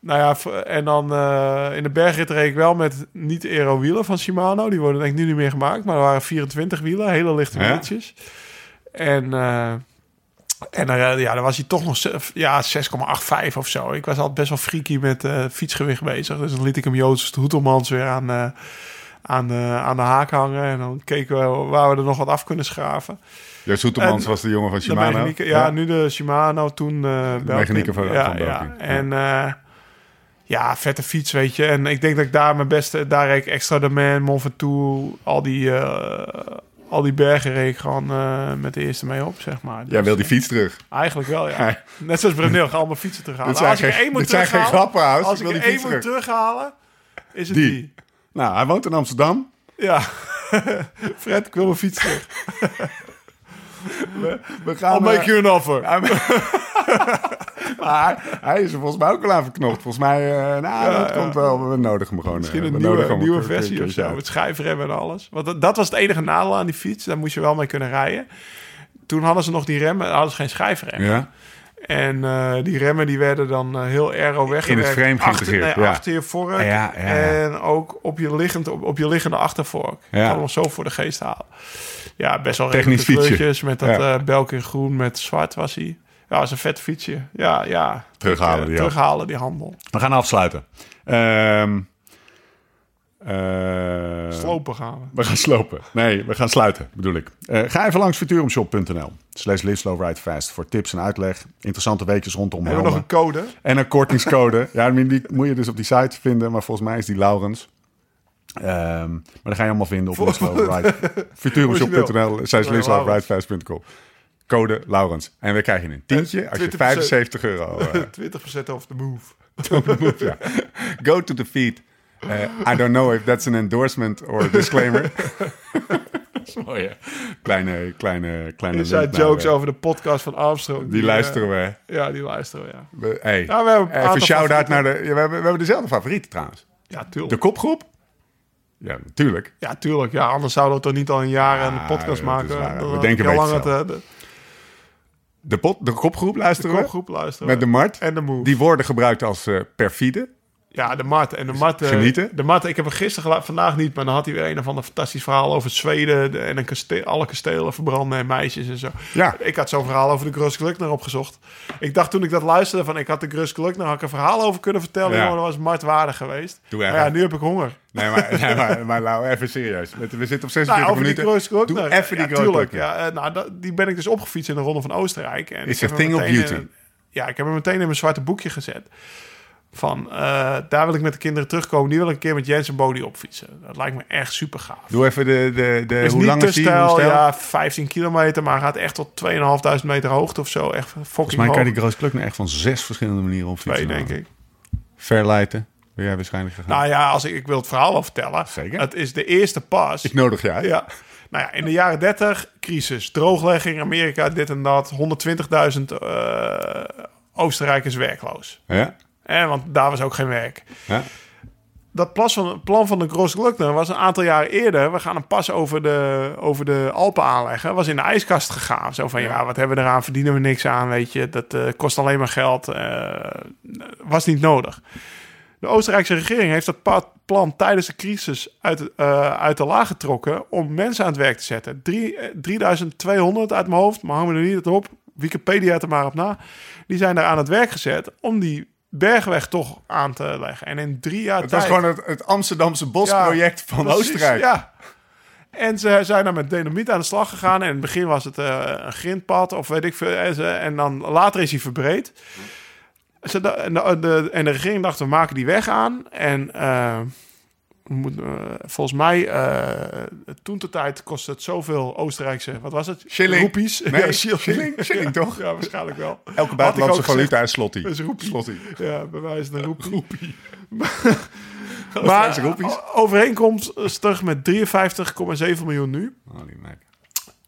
nou ja, en dan eh, in de bergrit reed ik wel met niet aero wielen van Shimano. Die worden denk ik nu niet meer gemaakt, maar er waren 24 wielen, hele lichte Ja? wieltjes. En, eh, en eh, ja, dan was hij toch nog ja, 6,85 of zo. Ik was altijd best wel freaky met fietsgewicht bezig. Dus dan liet ik hem Joost Hoetelmans weer aan, aan, de, aan de haak hangen. En dan keken we waar we er nog wat af kunnen schaven. Joost Soetermans En- was de jongen van Shimano. ja, nu de Shimano, toen uh, mechanieker van- ja, van. Belkin. Ja. En, Ja, vette fiets, weet je. En ik denk dat ik daar mijn beste... Daar reed ik Extra de Man, Mont Ventoux, al die... eh, al die bergen reed ik gewoon eh, met de eerste mee op, zeg maar. Jij Dus, wil die fiets terug. Eigenlijk wel, ja. Ja. Net zoals Brunel, ga allemaal fietsen terughalen. Dit zijn als ik er geen- één moet dit zijn geen grappen. Als Ik ik wil die één moet terug. terughalen, is het Die. die. Nou, hij woont in Amsterdam. Ja. [LAUGHS] Fred, ik wil mijn fiets terug. [LAUGHS] We gaan, I'll make eh, you an offer. [LAUGHS] [LAUGHS] maar hij is er volgens mij ook wel aan verknocht. Volgens mij, eh nou, dat komt wel. We nodigen hem gewoon. Misschien eh, een we nieuwe, nieuwe versie of zo. Met schijfremmen en alles. Want dat, dat was het enige nadeel aan die fiets. Daar moest je wel mee kunnen rijden. Toen hadden ze nog die remmen, hadden ze geen schijfremmen. Ja? En eh, die remmen die werden dan heel aero weggewerkt. het frame achter, nee, ja. achter je vork. Ja, ja, ja. En ook op je, liggend, op, op je liggende achtervork. Ja. Ja. Kan hem zo voor de geest halen. Ja, best wel Technisch redelijke fietsje. kleurtjes Met dat Ja. belk in groen met zwart was hij. Ja, dat is een vet fietsje. Ja, ja. Terughalen Eh, die terughalen die handel. We gaan afsluiten. Ehm eh, Slopen gaan we. We gaan slopen. Nee, we gaan sluiten, bedoel ik. Eh, ga even langs futurumshop.nl. Slash live slow ride fast voor tips en uitleg. Interessante weetjes rondom Hebben we nog een code? En een kortingscode. [LAUGHS] ja, die die moet je dus op die site vinden. Maar volgens mij is die Laurens. Ehm, maar dat ga je allemaal vinden op live slow ride. futurumshop.nl slash live Ja, slow ride fast.com. Code Laurens. En we krijgen een tientje als je 20%. 75 euro... [LAUGHS] eh, 20% [LAUGHS] off the move. ja. Go to the feed. Uh, I don't know if that's an endorsement or a disclaimer. [LAUGHS] Mooi, hè? Kleine, kleine, kleine... Naar, jokes eh, over de podcast van Armstrong. Die eh, luisteren we. Ja, die luisteren we, ja. we hey. Ja, we hebben een Even shout-out naar de... Ja, we, hebben, we hebben dezelfde favorieten trouwens. Ja, tuurlijk. De kopgroep? Ja, natuurlijk. Ja, tuurlijk. Ja, anders zouden we toch niet al een jaar een Ja, podcast dat is maken. We denken ik al een lang beetje het, eh, de, De, pot, de kopgroep de luisteren we. kopgroep luisteren. Met de Mart. En de move. Die worden gebruikt als eh, perfide. Ja, de Mart. En de Mart... Genieten. De Mart, ik heb hem gisteren vandaag niet, maar dan had hij weer een of ander fantastisch verhaal over Zweden. de- en een kaste- alle kastelen verbranden en meisjes en zo. Ja. Ik had zo'n verhaal over de Grosklukner opgezocht. Ik dacht toen ik dat luisterde van ik had de Grosklukner, had ik een verhaal over kunnen vertellen. Ja. Dat was Mart waardig geweest. Doe maar ja, nu heb ik honger. Nee, maar, nee, maar, maar Lau, even serieus. We zitten op 46 [LAUGHS] Nou, die minuten. Grosklukner. Doe even die ja, tuurlijk. Grosklukner. Ja, eh, nou, die ben ik dus opgefietst in de Ronde van Oostenrijk. En ik a thing of in beauty. ja, ik heb hem meteen in mijn zwarte boekje gezet. Van, eh, daar wil ik met de kinderen terugkomen. Die wil ik een keer met Jens en Bodie opfietsen. Dat lijkt me echt super gaaf. Doe even de... de, de is hoe lang is die? Stijl, ja, 15 kilometer, maar gaat echt tot 2.500 meter hoogte of zo. Echt fucking Volgens mij kan die Groot echt van zes verschillende manieren opfietsen. Twee, denk ik. Verleiden. Ben jij waarschijnlijk gegaan? Nou ja, als ik, ik wil het verhaal wel vertellen. Zeker. Het is de eerste pas. ik nodig uit. Ja. Nou ja, in de jaren 30, crisis, drooglegging, Amerika, dit en dat. 120.000 eh Oostenrijkers werkloos. Ja? Eh, want daar was ook geen werk. Ja? Dat plas van, plan van de was een aantal jaren eerder. We gaan een pas over de, over de Alpen aanleggen. Was in de ijskast gegaan. Zo van, ja, wat hebben we eraan? Verdienen we niks aan, weet je. Dat eh, kost alleen maar geld. eh, was niet nodig. De Oostenrijkse regering heeft dat plan tijdens de crisis uit, eh, uit de laag getrokken... om mensen aan het werk te zetten. Drie, eh, 3200 uit mijn hoofd, maar hang me er niet op. Wikipedia er maar op na. Die zijn daar aan het werk gezet om die bergweg toch aan te leggen. En in drie jaar Het was tijd... gewoon het, het Amsterdamse bosproject van precies, Oostenrijk. Ja. En ze zijn dan met dynamiet aan de slag gegaan. En in het begin was het eh, een grindpad of weet ik veel. En, ze- en dan later is hij verbreed. Ze, de, de- en de regering dacht, we maken die weg aan. En eh, eh, volgens mij, eh, toen de tijd kostte het zoveel Oostenrijkse, wat was het? Shilling. Roepies. Nee, [LAUGHS] Ja, shilling. Shilling, toch? Ja, waarschijnlijk wel. Elke buitenlandse valuta is slotty. Is roepie. Slotty. Ja, bij wijze van een roepie. [LAUGHS] Oostenrijkse Maar overeenkomstig met 53,7 miljoen nu. Oh, die meid.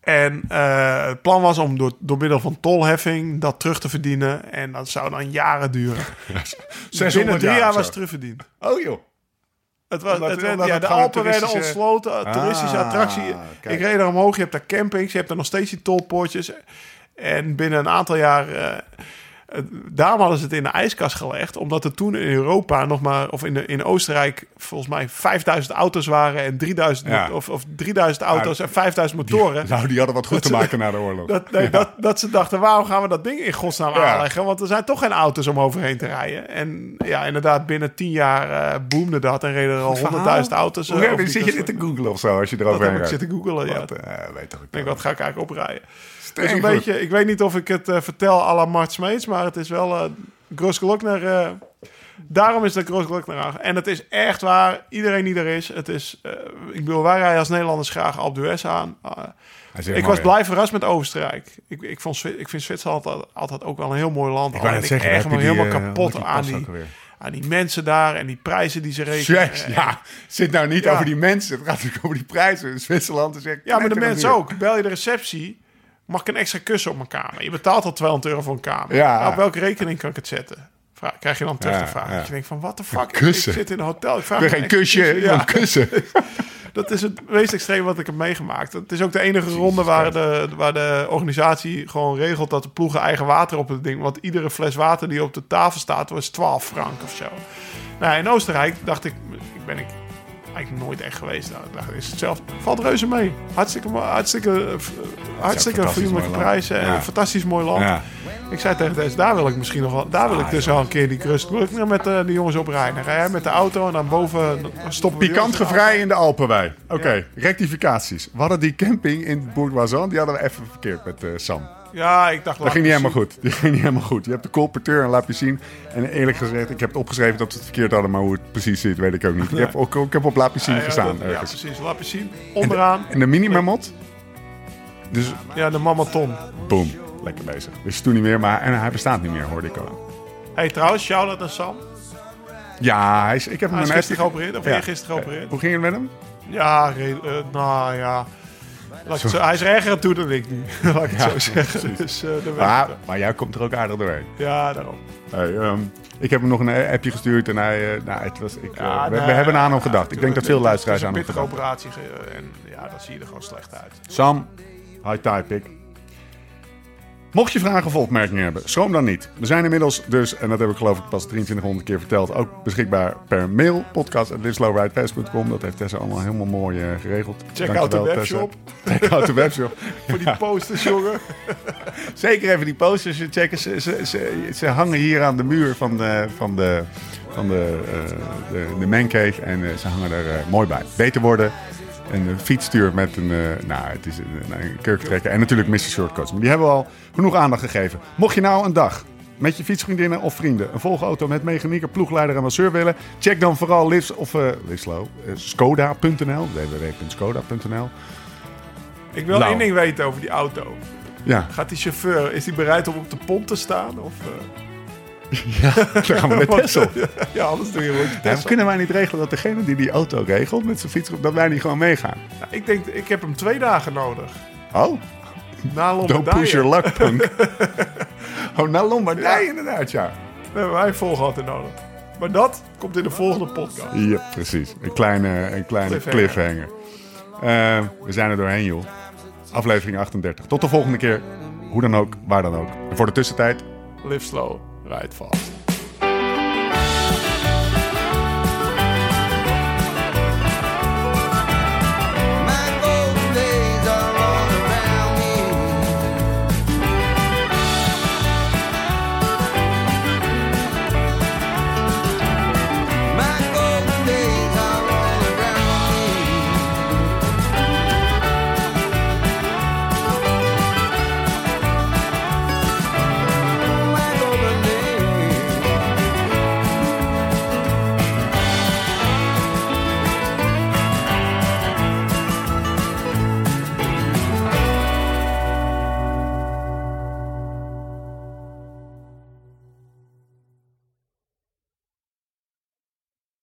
En eh, het plan was om door, door middel van tolheffing dat terug te verdienen. En dat zou dan jaren duren. [LAUGHS] 600 Binnen drie jaar of was het terugverdiend. Oh joh. Het was, Omdat- het werd, ja, de Alpen werden toeristische- ontsloten, toeristische Ah, attractie. kijk. Ik reed er omhoog, je hebt daar campings, je hebt er nog steeds die tolpoortjes. En binnen een aantal jaar... eh, daarom hadden ze het in de ijskast gelegd. Omdat er toen in Europa nog maar... Of in, de, in Oostenrijk volgens mij 5000 auto's waren. En 3000, Ja. mo- of, of 3000 auto's en 5000 motoren. Nou, die hadden wat goed Dat te ze- maken na de oorlog. Dat, nee, dat, dat ze dachten, waarom gaan we dat ding in godsnaam aanleggen? Want er zijn toch geen auto's om overheen te rijden. En ja, inderdaad, binnen tien jaar eh boomde dat en reden er al honderdduizend auto's. Hoe over die zit je dit te googlen of zo als je Dat eroverheen heb ik rijdt? zitten googelen, ja. Wat, eh, weet toch Ik denk, wat ga ik eigenlijk oprijden? [LAUGHS] Dus een goed. beetje, ik weet niet of ik het eh, vertel à la Mart Smeets, maar het is wel... eh Grootsklockner, eh Daarom is de crossglock naar En het is echt waar. Iedereen die er is. Het is, ik bedoel, wij rijden als Nederlanders graag Alpe d'Huez aan. Uh, Hij zegt ik was blij verrast met Oostenrijk. Ik, ik, vond, ik vind Zwitserland altijd, altijd ook wel een heel mooi land. Ik net zeggen, erg me helemaal kapot aan die aan die mensen daar en die prijzen die ze rekenen. Yes, ja, zit nou niet Ja. over die mensen. Het gaat natuurlijk over die prijzen. In Zwitserland is echt Ja, maar de mensen ook. Bel je de receptie, mag ik een extra kussen op mijn kamer? Je betaalt al 200 euro voor een kamer. Ja. Nou, op welke rekening kan ik het zetten? Vraag, krijg je dan terug Ja, de vraag. Dat je denkt van, wat de fuck? Ik zit in een hotel. Ik vraag Ik geen kusje, Ja, [LAUGHS] een kussen. [LAUGHS] dat is het meest extreem wat ik heb meegemaakt. Het is ook de enige ronde waar de, waar de organisatie gewoon regelt dat de ploegen eigen water op het ding. Want iedere fles water die op de tafel staat, was 12 frank of zo. Nou, in Oostenrijk dacht ik, ik ben ik eigenlijk nooit echt geweest. Nou, dacht, is hetzelfde. Valt reuze mee. Hartstikke, hartstikke, eh, f- hartstikke vriendelijke prijzen en een fantastisch mooi land. Ja. Ik zei tegen deze, daar wil ik misschien nog wel, daar wil ik dus wel een keer die crust met eh, de jongens op rijden. Dan rij jij met de auto en dan boven stoppen Pikant jongens in de gevrij in de Alpen wij. Oké, rectificaties. We hadden die camping in Bourgoisan, die hadden we even verkeerd met eh, Sam. Ja, ik dacht... Dat ging niet helemaal goed. [LAUGHS] Die ging niet helemaal goed. Je hebt de colporteur en La Piscine. En eerlijk gezegd, ik heb het opgeschreven dat we het verkeerd hadden, maar hoe het precies zit, weet ik ook niet. Ik heb, ook, ik heb op La Piscine Ja, ja, gestaan ja, precies. Laat zien. Onderaan. En de mini-marmot? Dus, Ja, de mamaton. boom. Lekker bezig. Dus toen niet meer, maar en hij bestaat niet meer, hoorde ik ook. hey, trouwens, shout-out naar Sam. Ja, hij is, ik heb hem Hij is gisteren geopereerd, of Ja. eergisteren geopereerd. Hoe ging het met hem? Ja, eh, nou ja. Het zo- hij is er erger aan toe dan ik nu. [LAUGHS] Laat ik het Ja, zo zeggen. Dus, eh, weg- Maar, maar jij komt er ook aardig doorheen. Ja, daarom. Hey, ehm, ik heb hem nog een appje gestuurd en hij, eh, nou, het was, ik, eh, Ja, we, we nee, hebben aan hem gedacht. Ik denk dat veel het is- luisteraars aan Het hem is een gedacht pittige operatie en ja, dat zie je er gewoon slecht uit. Sam, high type ik. Mocht je vragen of opmerkingen hebben, schroom dan niet. We zijn inmiddels dus, en dat heb ik geloof ik pas 2300 keer verteld, ook beschikbaar per mail. podcast.lislowridefest.com. Dat heeft Tessa allemaal helemaal mooi eh, geregeld. Check Dankjewel, out de Tessa. webshop. Check out de webshop. [LAUGHS] Voor die posters, jongen. [LAUGHS] Zeker even die posters checken. Ze, ze, ze, ze hangen hier aan de muur van de, van de, van de, eh, de, de mancave. En eh, ze hangen er mooi bij. Beter worden. Een eh, fietsstuur met een, eh, nou, het is een, een kurktrekker. En natuurlijk Mr. Shortcuts. Maar die hebben we al genoeg aandacht gegeven. Mocht je nou een dag met je fietsvriendinnen of vrienden een volgauto met mechanieker, ploegleider en masseur willen, check dan vooral Lives of uh, eh, skoda.nl, www.skoda.nl. Ik wil Nou. één ding weten over die auto. Ja, Gaat die chauffeur, is hij bereid om op de pont te staan? Of, [LAUGHS] eh, dan gaan we met Tessel. [LAUGHS] ja, anders doe je gewoon Ja, Tesla. kunnen wij niet regelen dat degene die die auto regelt met zijn fiets, dat wij niet gewoon meegaan? Nou, ik denk, ik heb hem twee dagen nodig. Oh, Na don't Lombardije. push your luck, punk. [LAUGHS] oh, naar Lombardije inderdaad, ja. We hebben wij volgauto nodig. Maar dat komt in de volgende podcast. Ja, precies. Een kleine, een kleine Cliffhanger. cliffhanger. Eh, we zijn er doorheen, joh. Aflevering 38. Tot de volgende keer. Hoe dan ook, waar dan ook. En voor de tussentijd, Live slow, ride fast.